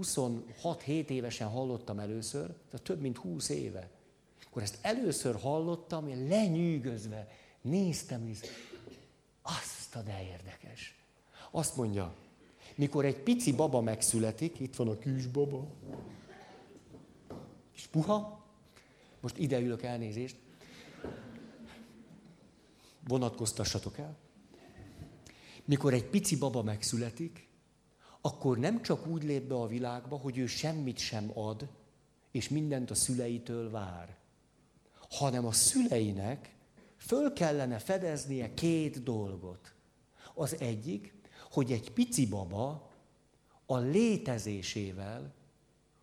26-7 évesen hallottam először, tehát több mint 20 éve. Akkor ezt először hallottam, én lenyűgözve néztem, és azt a de érdekes. Azt mondja, mikor egy pici baba megszületik, itt van a baba, és puha, most ide ülök elnézést, vonatkoztassatok el, mikor egy pici baba megszületik, akkor nem csak úgy lép be a világba, hogy ő semmit sem ad, és mindent a szüleitől vár, hanem a szüleinek föl kellene fedeznie két dolgot. Az egyik, hogy egy pici baba a létezésével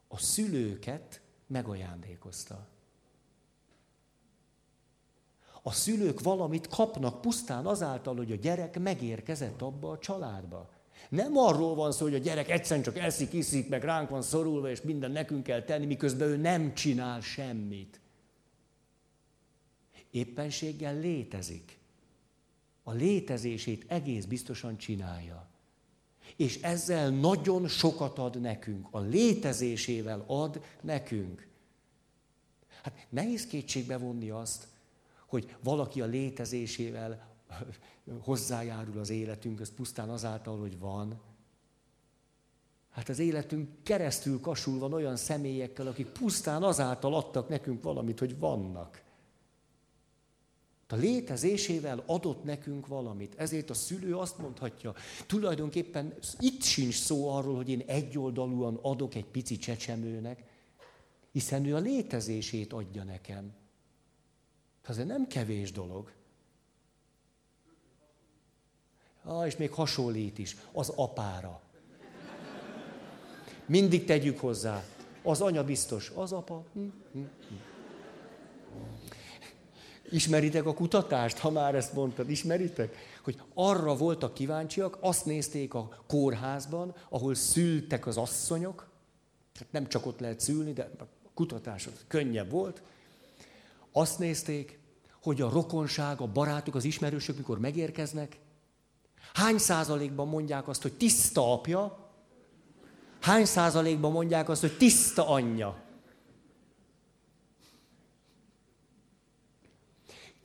a szülőket megajándékozta a szülők valamit kapnak pusztán azáltal, hogy a gyerek megérkezett abba a családba. Nem arról van szó, hogy a gyerek egyszerűen csak eszik, iszik, meg ránk van szorulva, és minden nekünk kell tenni, miközben ő nem csinál semmit. Éppenséggel létezik. A létezését egész biztosan csinálja. És ezzel nagyon sokat ad nekünk. A létezésével ad nekünk. Hát nehéz kétségbe vonni azt, hogy valaki a létezésével hozzájárul az életünkhöz pusztán azáltal, hogy van. Hát az életünk keresztül kasul van olyan személyekkel, akik pusztán azáltal adtak nekünk valamit, hogy vannak. A létezésével adott nekünk valamit. Ezért a szülő azt mondhatja, tulajdonképpen itt sincs szó arról, hogy én egyoldalúan adok egy pici csecsemőnek, hiszen ő a létezését adja nekem. Ez nem kevés dolog. Ah, és még hasonlít is, az apára. Mindig tegyük hozzá. Az anya biztos, az apa. Hm, hm, hm. Ismeritek a kutatást, ha már ezt mondtad, ismeritek? Hogy arra voltak kíváncsiak, azt nézték a kórházban, ahol szültek az asszonyok, tehát nem csak ott lehet szülni, de a kutatás könnyebb volt, azt nézték, hogy a rokonság, a barátok, az ismerősök, mikor megérkeznek, hány százalékban mondják azt, hogy tiszta apja, hány százalékban mondják azt, hogy tiszta anyja.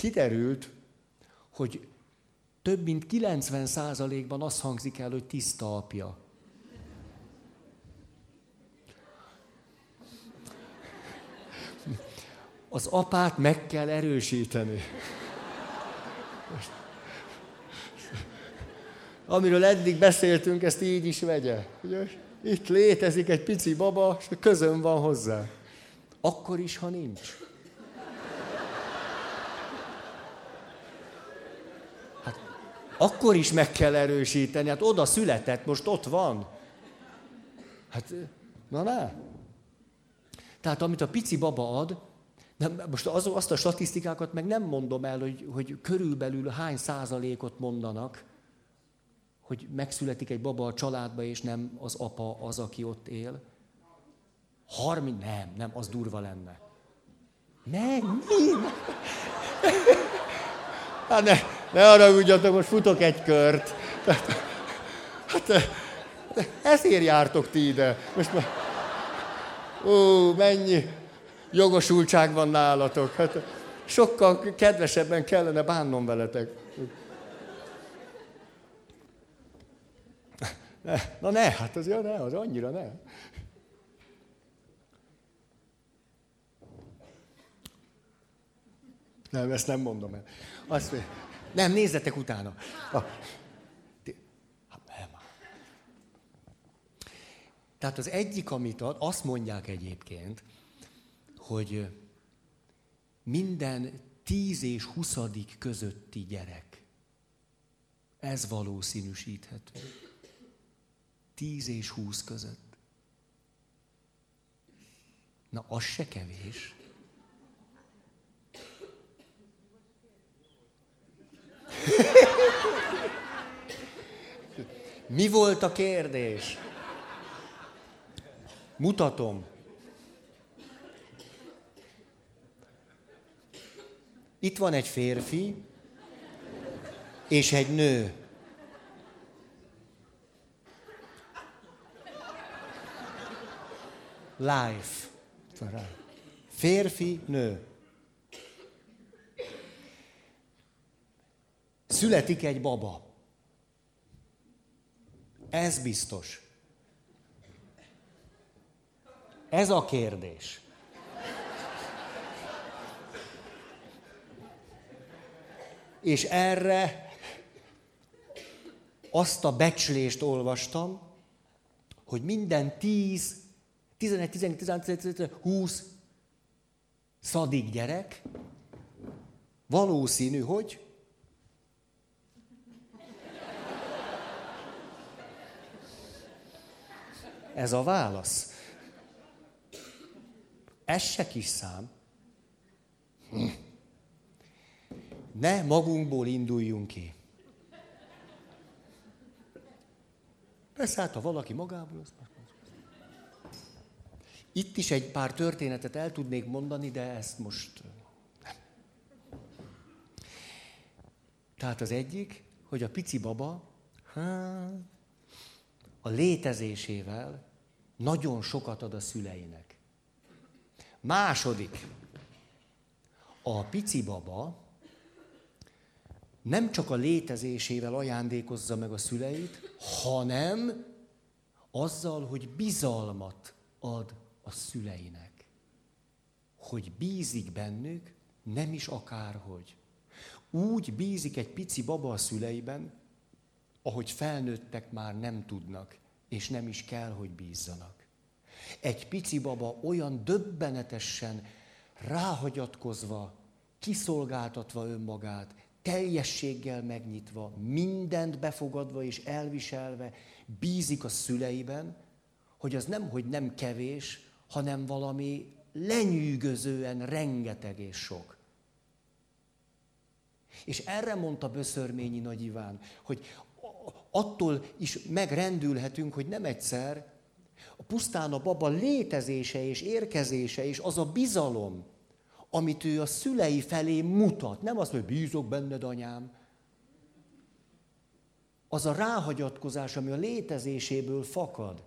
kiderült, hogy több mint 90 százalékban azt hangzik el, hogy tiszta apja. Az apát meg kell erősíteni. Amiről eddig beszéltünk, ezt így is vegye. Ugye? Itt létezik egy pici baba, és közön van hozzá. Akkor is, ha nincs. akkor is meg kell erősíteni. Hát oda született, most ott van. Hát, na ne. Tehát amit a pici baba ad, nem, most az, azt a statisztikákat meg nem mondom el, hogy, hogy körülbelül hány százalékot mondanak, hogy megszületik egy baba a családba, és nem az apa az, aki ott él. Harmi, nem, nem, az durva lenne. Nem, mi? Hát ne, ne arra ugyatok, most futok egy kört. Hát ezért jártok ti ide. Most már... Ó, mennyi jogosultság van nálatok. Hát sokkal kedvesebben kellene bánnom veletek. Na ne, hát az, ja, ne, az annyira ne. Nem, ezt nem mondom el. Azt, nem, nézzetek utána. Ah. Tehát az egyik, amit ad, azt mondják egyébként, hogy minden tíz és huszadik közötti gyerek. Ez valószínűsíthető. Tíz és húsz között. Na, az se kevés. Mi volt a kérdés? Mutatom. Itt van egy férfi és egy nő. Life. Férfi, nő. Születik egy baba. Ez biztos. Ez a kérdés. És erre azt a becslést olvastam, hogy minden 10, 11, 11, 12, 20 szadik gyerek valószínű, hogy Ez a válasz. Ez se kis szám. Ne magunkból induljunk ki. Persze, hát ha valaki magából, az Itt is egy pár történetet el tudnék mondani, de ezt most nem. Tehát az egyik, hogy a pici baba, hát, a létezésével nagyon sokat ad a szüleinek. Második, a pici baba nem csak a létezésével ajándékozza meg a szüleit, hanem Azzal, hogy bizalmat ad a szüleinek. Hogy bízik bennük, nem is akárhogy. Úgy bízik egy pici baba a szüleiben, ahogy felnőttek már nem tudnak, és nem is kell, hogy bízzanak. Egy pici baba olyan döbbenetesen ráhagyatkozva, kiszolgáltatva önmagát, teljességgel megnyitva, mindent befogadva és elviselve, bízik a szüleiben, hogy az nem, hogy nem kevés, hanem valami lenyűgözően rengeteg és sok. És erre mondta Böszörményi Nagy Iván, hogy attól is megrendülhetünk, hogy nem egyszer, a pusztán a baba létezése és érkezése és az a bizalom, amit ő a szülei felé mutat. Nem azt, hogy bízok benned, anyám. Az a ráhagyatkozás, ami a létezéséből fakad.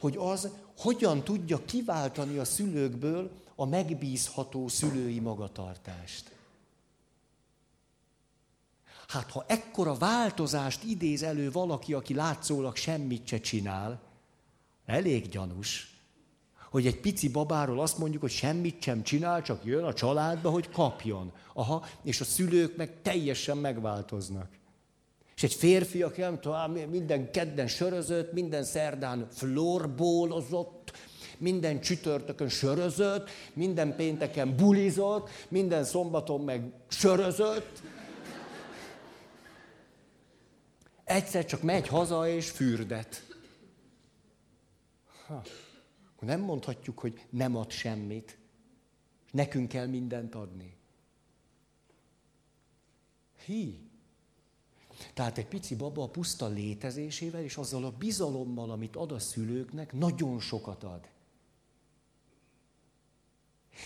Hogy az hogyan tudja kiváltani a szülőkből a megbízható szülői magatartást. Hát ha ekkora változást idéz elő valaki, aki látszólag semmit se csinál, elég gyanús, hogy egy pici babáról azt mondjuk, hogy semmit sem csinál, csak jön a családba, hogy kapjon. Aha, és a szülők meg teljesen megváltoznak. És egy férfi, aki nem tudom, minden kedden sörözött, minden szerdán florbólozott, minden csütörtökön sörözött, minden pénteken bulizott, minden szombaton meg sörözött, egyszer csak megy haza és fürdet. Ha. Nem mondhatjuk, hogy nem ad semmit. Nekünk kell mindent adni. Hi. Tehát egy pici baba a puszta létezésével és azzal a bizalommal, amit ad a szülőknek, nagyon sokat ad.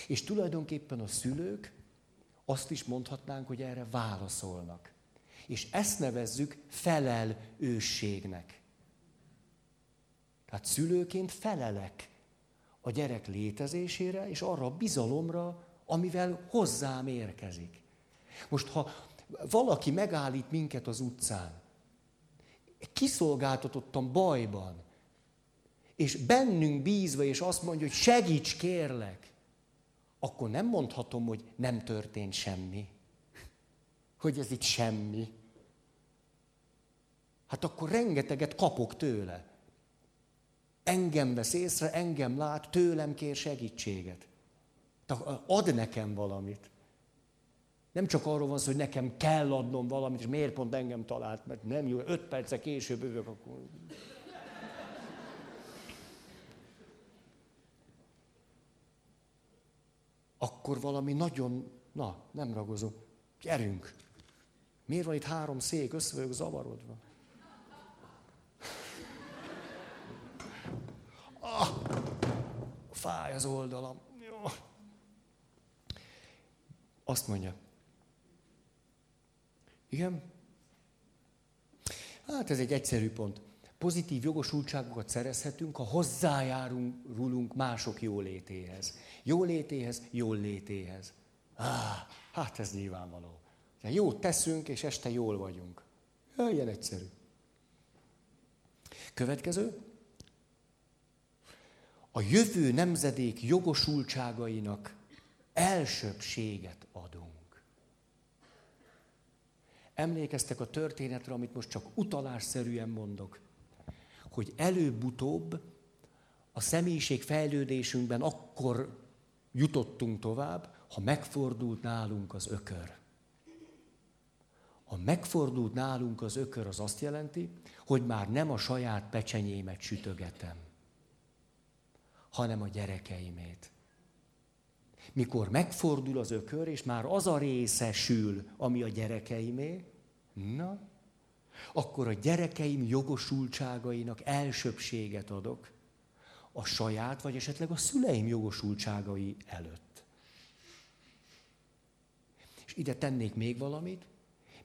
És tulajdonképpen a szülők azt is mondhatnánk, hogy erre válaszolnak. És ezt nevezzük felelősségnek. Tehát szülőként felelek a gyerek létezésére és arra a bizalomra, amivel hozzám érkezik. Most, ha valaki megállít minket az utcán, kiszolgáltatottan bajban, és bennünk bízva, és azt mondja, hogy segíts, kérlek, akkor nem mondhatom, hogy nem történt semmi hogy ez itt semmi. Hát akkor rengeteget kapok tőle. Engem vesz észre, engem lát, tőlem kér segítséget. Ad nekem valamit. Nem csak arról van szó, hogy nekem kell adnom valamit, és miért pont engem talált, mert nem jó, öt perce később övök, akkor... Akkor valami nagyon, na, nem ragozom, gyerünk. Miért van itt három szék, össze vagyok zavarodva? Ah, fáj az oldalam. Jó. Azt mondja. Igen? Hát ez egy egyszerű pont. Pozitív jogosultságokat szerezhetünk, ha hozzájárulunk mások jólétéhez. Jólétéhez, jól létéhez. Ah, hát ez nyilvánvaló. Jót teszünk, és este jól vagyunk. Ja, ilyen egyszerű. Következő. A jövő nemzedék jogosultságainak elsőbséget adunk. Emlékeztek a történetre, amit most csak utalásszerűen mondok, hogy előbb-utóbb a személyiség fejlődésünkben akkor jutottunk tovább, ha megfordult nálunk az ökör. Ha megfordult nálunk az ökör, az azt jelenti, hogy már nem a saját pecsenyémet sütögetem, hanem a gyerekeimét. Mikor megfordul az ökör, és már az a része sül, ami a gyerekeimé, na, akkor a gyerekeim jogosultságainak elsőbséget adok a saját, vagy esetleg a szüleim jogosultságai előtt. És ide tennék még valamit,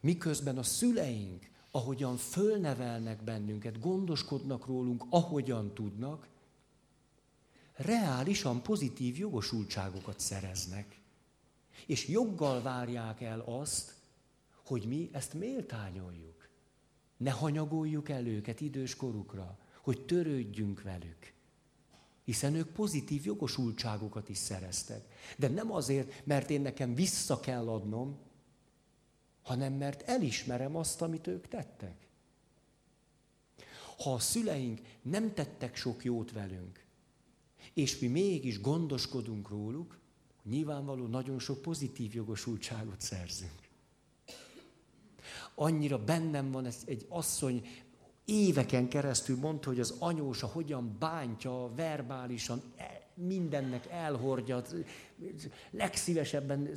Miközben a szüleink, ahogyan fölnevelnek bennünket, gondoskodnak rólunk, ahogyan tudnak, reálisan pozitív jogosultságokat szereznek. És joggal várják el azt, hogy mi ezt méltányoljuk. Ne hanyagoljuk el őket idős korukra, hogy törődjünk velük. Hiszen ők pozitív jogosultságokat is szereztek. De nem azért, mert én nekem vissza kell adnom, hanem mert elismerem azt, amit ők tettek. Ha a szüleink nem tettek sok jót velünk, és mi mégis gondoskodunk róluk, nyilvánvaló nagyon sok pozitív jogosultságot szerzünk. Annyira bennem van ez egy asszony, éveken keresztül mondta, hogy az anyósa hogyan bántja verbálisan, e, mindennek elhordja, legszívesebben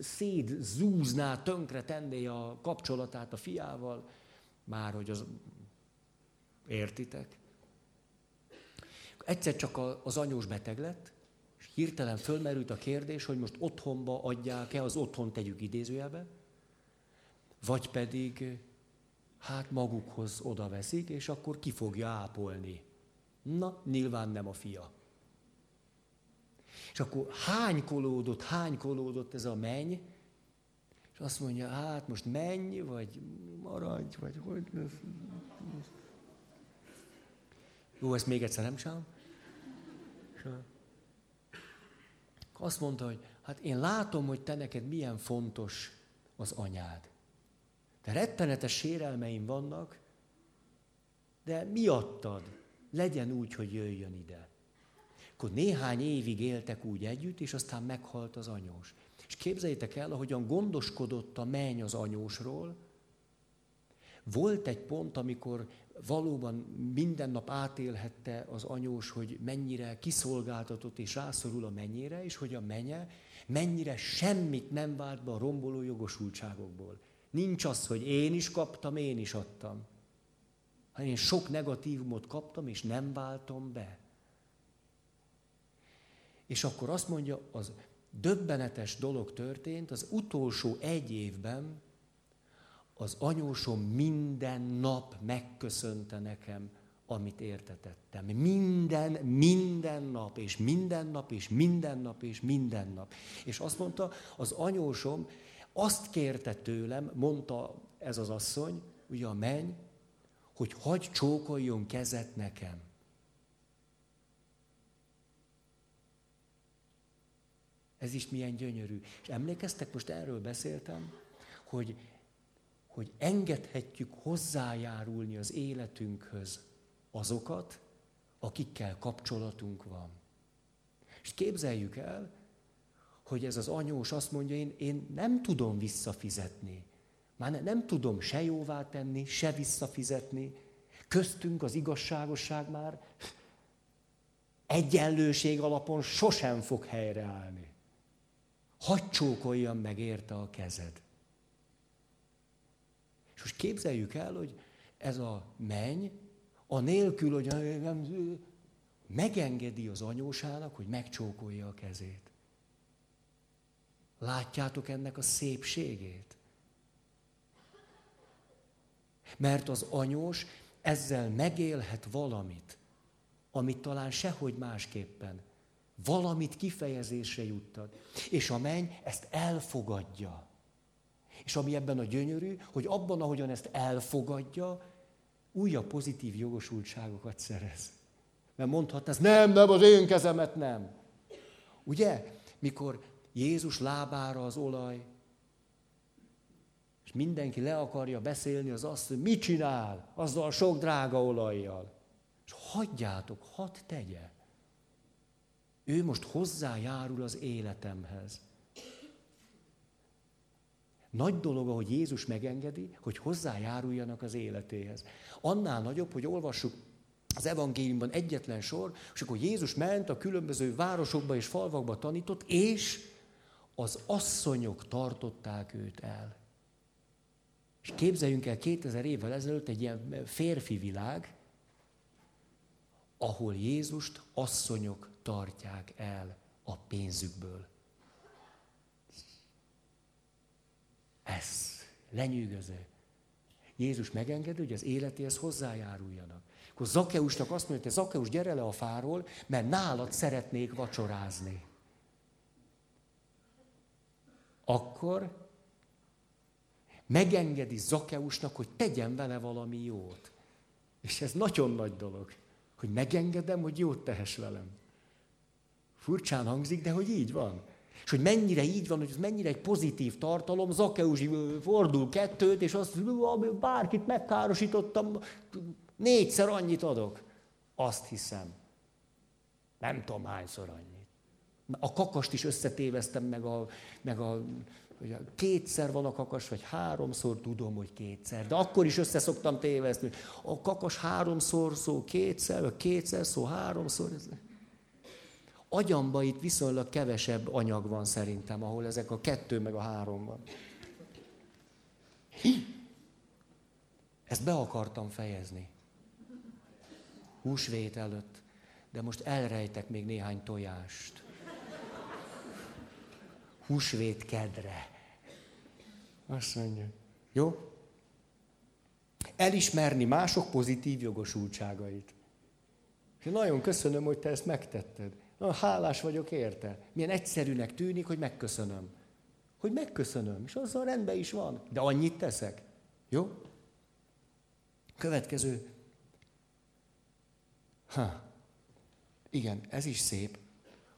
széd zúzná, tönkre tenné a kapcsolatát a fiával, már hogy az értitek. Egyszer csak az anyós beteg lett, és hirtelen fölmerült a kérdés, hogy most otthonba adják-e, az otthon tegyük idézőjelbe, vagy pedig hát magukhoz oda veszik, és akkor ki fogja ápolni. Na, nyilván nem a fia. És akkor hánykolódott, hánykolódott ez a menny, és azt mondja, hát most menj, vagy maradj, vagy hogy lesz. Jó, ezt még egyszer nem csinálom. Azt mondta, hogy hát én látom, hogy te neked milyen fontos az anyád. De rettenetes sérelmeim vannak, de miattad legyen úgy, hogy jöjjön ide. Akkor néhány évig éltek úgy együtt, és aztán meghalt az anyós. És képzeljétek el, ahogyan gondoskodott a menny az anyósról, volt egy pont, amikor valóban minden nap átélhette az anyós, hogy mennyire kiszolgáltatott és rászorul a mennyire, és hogy a menye mennyire semmit nem vált be a romboló jogosultságokból. Nincs az, hogy én is kaptam, én is adtam. Hanem én sok negatívumot kaptam, és nem váltom be. És akkor azt mondja, az döbbenetes dolog történt, az utolsó egy évben az anyósom minden nap megköszönte nekem, amit értetettem. Minden, minden nap, és minden nap, és minden nap, és minden nap. És azt mondta, az anyósom azt kérte tőlem, mondta ez az asszony, ugye a menny, hogy hagy csókoljon kezet nekem. Ez is milyen gyönyörű. És emlékeztek, most erről beszéltem, hogy, hogy engedhetjük hozzájárulni az életünkhöz azokat, akikkel kapcsolatunk van. És képzeljük el, hogy ez az anyós azt mondja, én, én nem tudom visszafizetni. Már nem tudom se jóvá tenni, se visszafizetni. Köztünk az igazságosság már egyenlőség alapon sosem fog helyreállni. Hagy csókoljam meg érte a kezed. És most képzeljük el, hogy ez a menny, a nélkül, hogy megengedi az anyósának, hogy megcsókolja a kezét. Látjátok ennek a szépségét? Mert az anyós ezzel megélhet valamit, amit talán sehogy másképpen. Valamit kifejezésre juttad. És a menny ezt elfogadja. És ami ebben a gyönyörű, hogy abban, ahogyan ezt elfogadja, újabb pozitív jogosultságokat szerez. Mert mondhatná, ez nem, nem, az én kezemet nem. Ugye? Mikor Jézus lábára az olaj, és mindenki le akarja beszélni az azt, hogy mit csinál azzal a sok drága olajjal. És hagyjátok, hadd tegye. Ő most hozzájárul az életemhez. Nagy dolog, ahogy Jézus megengedi, hogy hozzájáruljanak az életéhez. Annál nagyobb, hogy olvassuk az evangéliumban egyetlen sor, és akkor Jézus ment a különböző városokba és falvakba tanított, és az asszonyok tartották őt el. És képzeljünk el 2000 évvel ezelőtt egy ilyen férfi világ, ahol Jézust asszonyok tartják el a pénzükből. Ez lenyűgöző. Jézus megengedi, hogy az életéhez hozzájáruljanak. Akkor Zakeusnak azt mondja, hogy Zakeus, gyere le a fáról, mert nálad szeretnék vacsorázni. Megengedi Zakeusnak, hogy tegyen vele valami jót. És ez nagyon nagy dolog, hogy megengedem, hogy jót tehess velem. Furcsán hangzik, de hogy így van. És hogy mennyire így van, hogy ez mennyire egy pozitív tartalom, Zakeus fordul kettőt, és azt, bárkit megkárosítottam, négyszer annyit adok. Azt hiszem. Nem tudom hányszor annyit. A kakast is összetéveztem, meg a, meg a hogy kétszer van a kakas, vagy háromszor tudom, hogy kétszer. De akkor is össze szoktam tévezni. A kakas háromszor szó kétszer, vagy kétszer szó háromszor. Agyamba itt viszonylag kevesebb anyag van szerintem, ahol ezek a kettő meg a három van. Ezt be akartam fejezni. Húsvét előtt. De most elrejtek még néhány tojást. Húsvét kedre. Azt mondja. Jó? Elismerni mások pozitív jogosultságait. És nagyon köszönöm, hogy te ezt megtetted. Hálás vagyok érte. Milyen egyszerűnek tűnik, hogy megköszönöm. Hogy megköszönöm, és azzal rendben is van. De annyit teszek. Jó? Következő. Ha. Igen, ez is szép,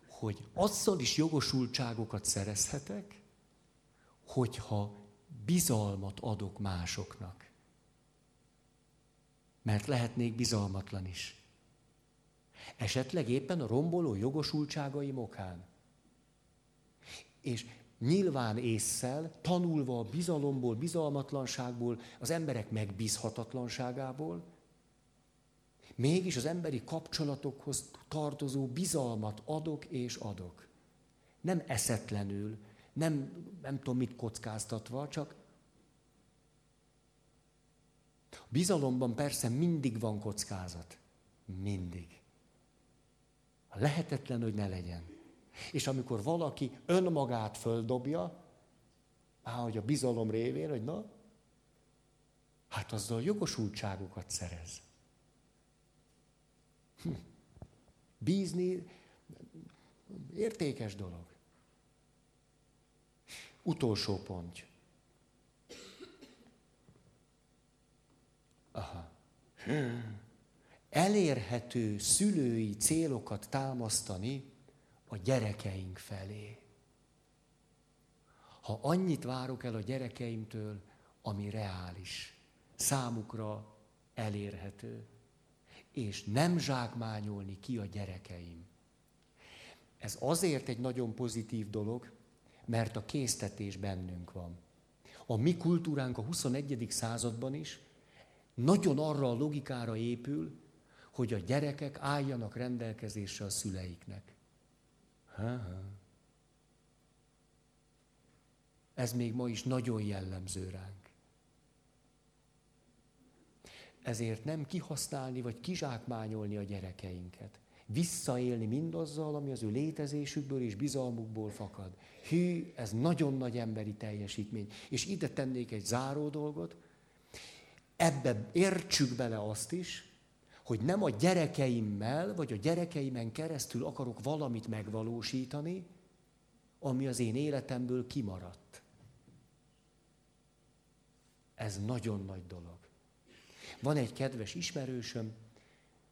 hogy azzal is jogosultságokat szerezhetek, hogyha bizalmat adok másoknak. Mert lehetnék bizalmatlan is. Esetleg éppen a romboló jogosultságaim okán. És nyilván észszel, tanulva a bizalomból, bizalmatlanságból, az emberek megbízhatatlanságából, mégis az emberi kapcsolatokhoz tartozó bizalmat adok és adok. Nem eszetlenül, nem, nem tudom mit kockáztatva, csak bizalomban persze mindig van kockázat. Mindig. Lehetetlen, hogy ne legyen. És amikor valaki önmagát földobja, á, hogy a bizalom révén, hogy na, hát azzal jogosultságokat szerez. Hm. Bízni értékes dolog. Utolsó pont. Aha. Elérhető szülői célokat támasztani a gyerekeink felé. Ha annyit várok el a gyerekeimtől, ami reális, számukra elérhető, és nem zsákmányolni ki a gyerekeim. Ez azért egy nagyon pozitív dolog, mert a késztetés bennünk van. A mi kultúránk a 21. században is nagyon arra a logikára épül, hogy a gyerekek álljanak rendelkezésre a szüleiknek. Ha-ha. Ez még ma is nagyon jellemző ránk. Ezért nem kihasználni vagy kizsákmányolni a gyerekeinket visszaélni mindazzal, ami az ő létezésükből és bizalmukból fakad. Hű, ez nagyon nagy emberi teljesítmény. És ide tennék egy záró dolgot, ebbe értsük bele azt is, hogy nem a gyerekeimmel, vagy a gyerekeimen keresztül akarok valamit megvalósítani, ami az én életemből kimaradt. Ez nagyon nagy dolog. Van egy kedves ismerősöm,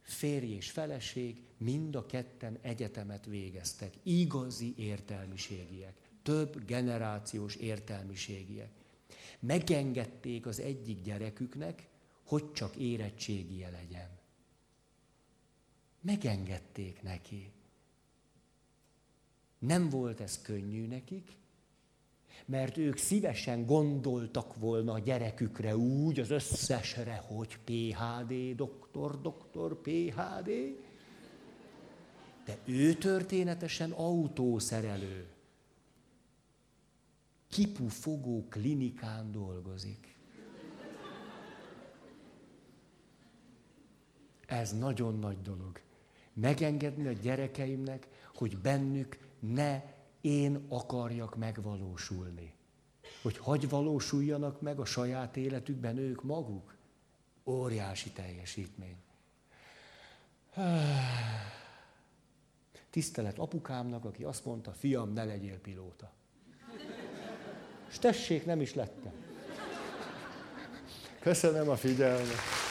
férj és feleség, mind a ketten egyetemet végeztek. Igazi értelmiségiek. Több generációs értelmiségiek. Megengedték az egyik gyereküknek, hogy csak érettségie legyen. Megengedték neki. Nem volt ez könnyű nekik, mert ők szívesen gondoltak volna a gyerekükre úgy, az összesre, hogy PHD, doktor, doktor, PHD. De ő történetesen autószerelő. Kipufogó klinikán dolgozik. Ez nagyon nagy dolog. Megengedni a gyerekeimnek, hogy bennük ne én akarjak megvalósulni. Hogy hagy valósuljanak meg a saját életükben ők maguk. Óriási teljesítmény. Tisztelet apukámnak, aki azt mondta, fiam, ne legyél pilóta. És tessék, nem is lettem. Köszönöm a figyelmet.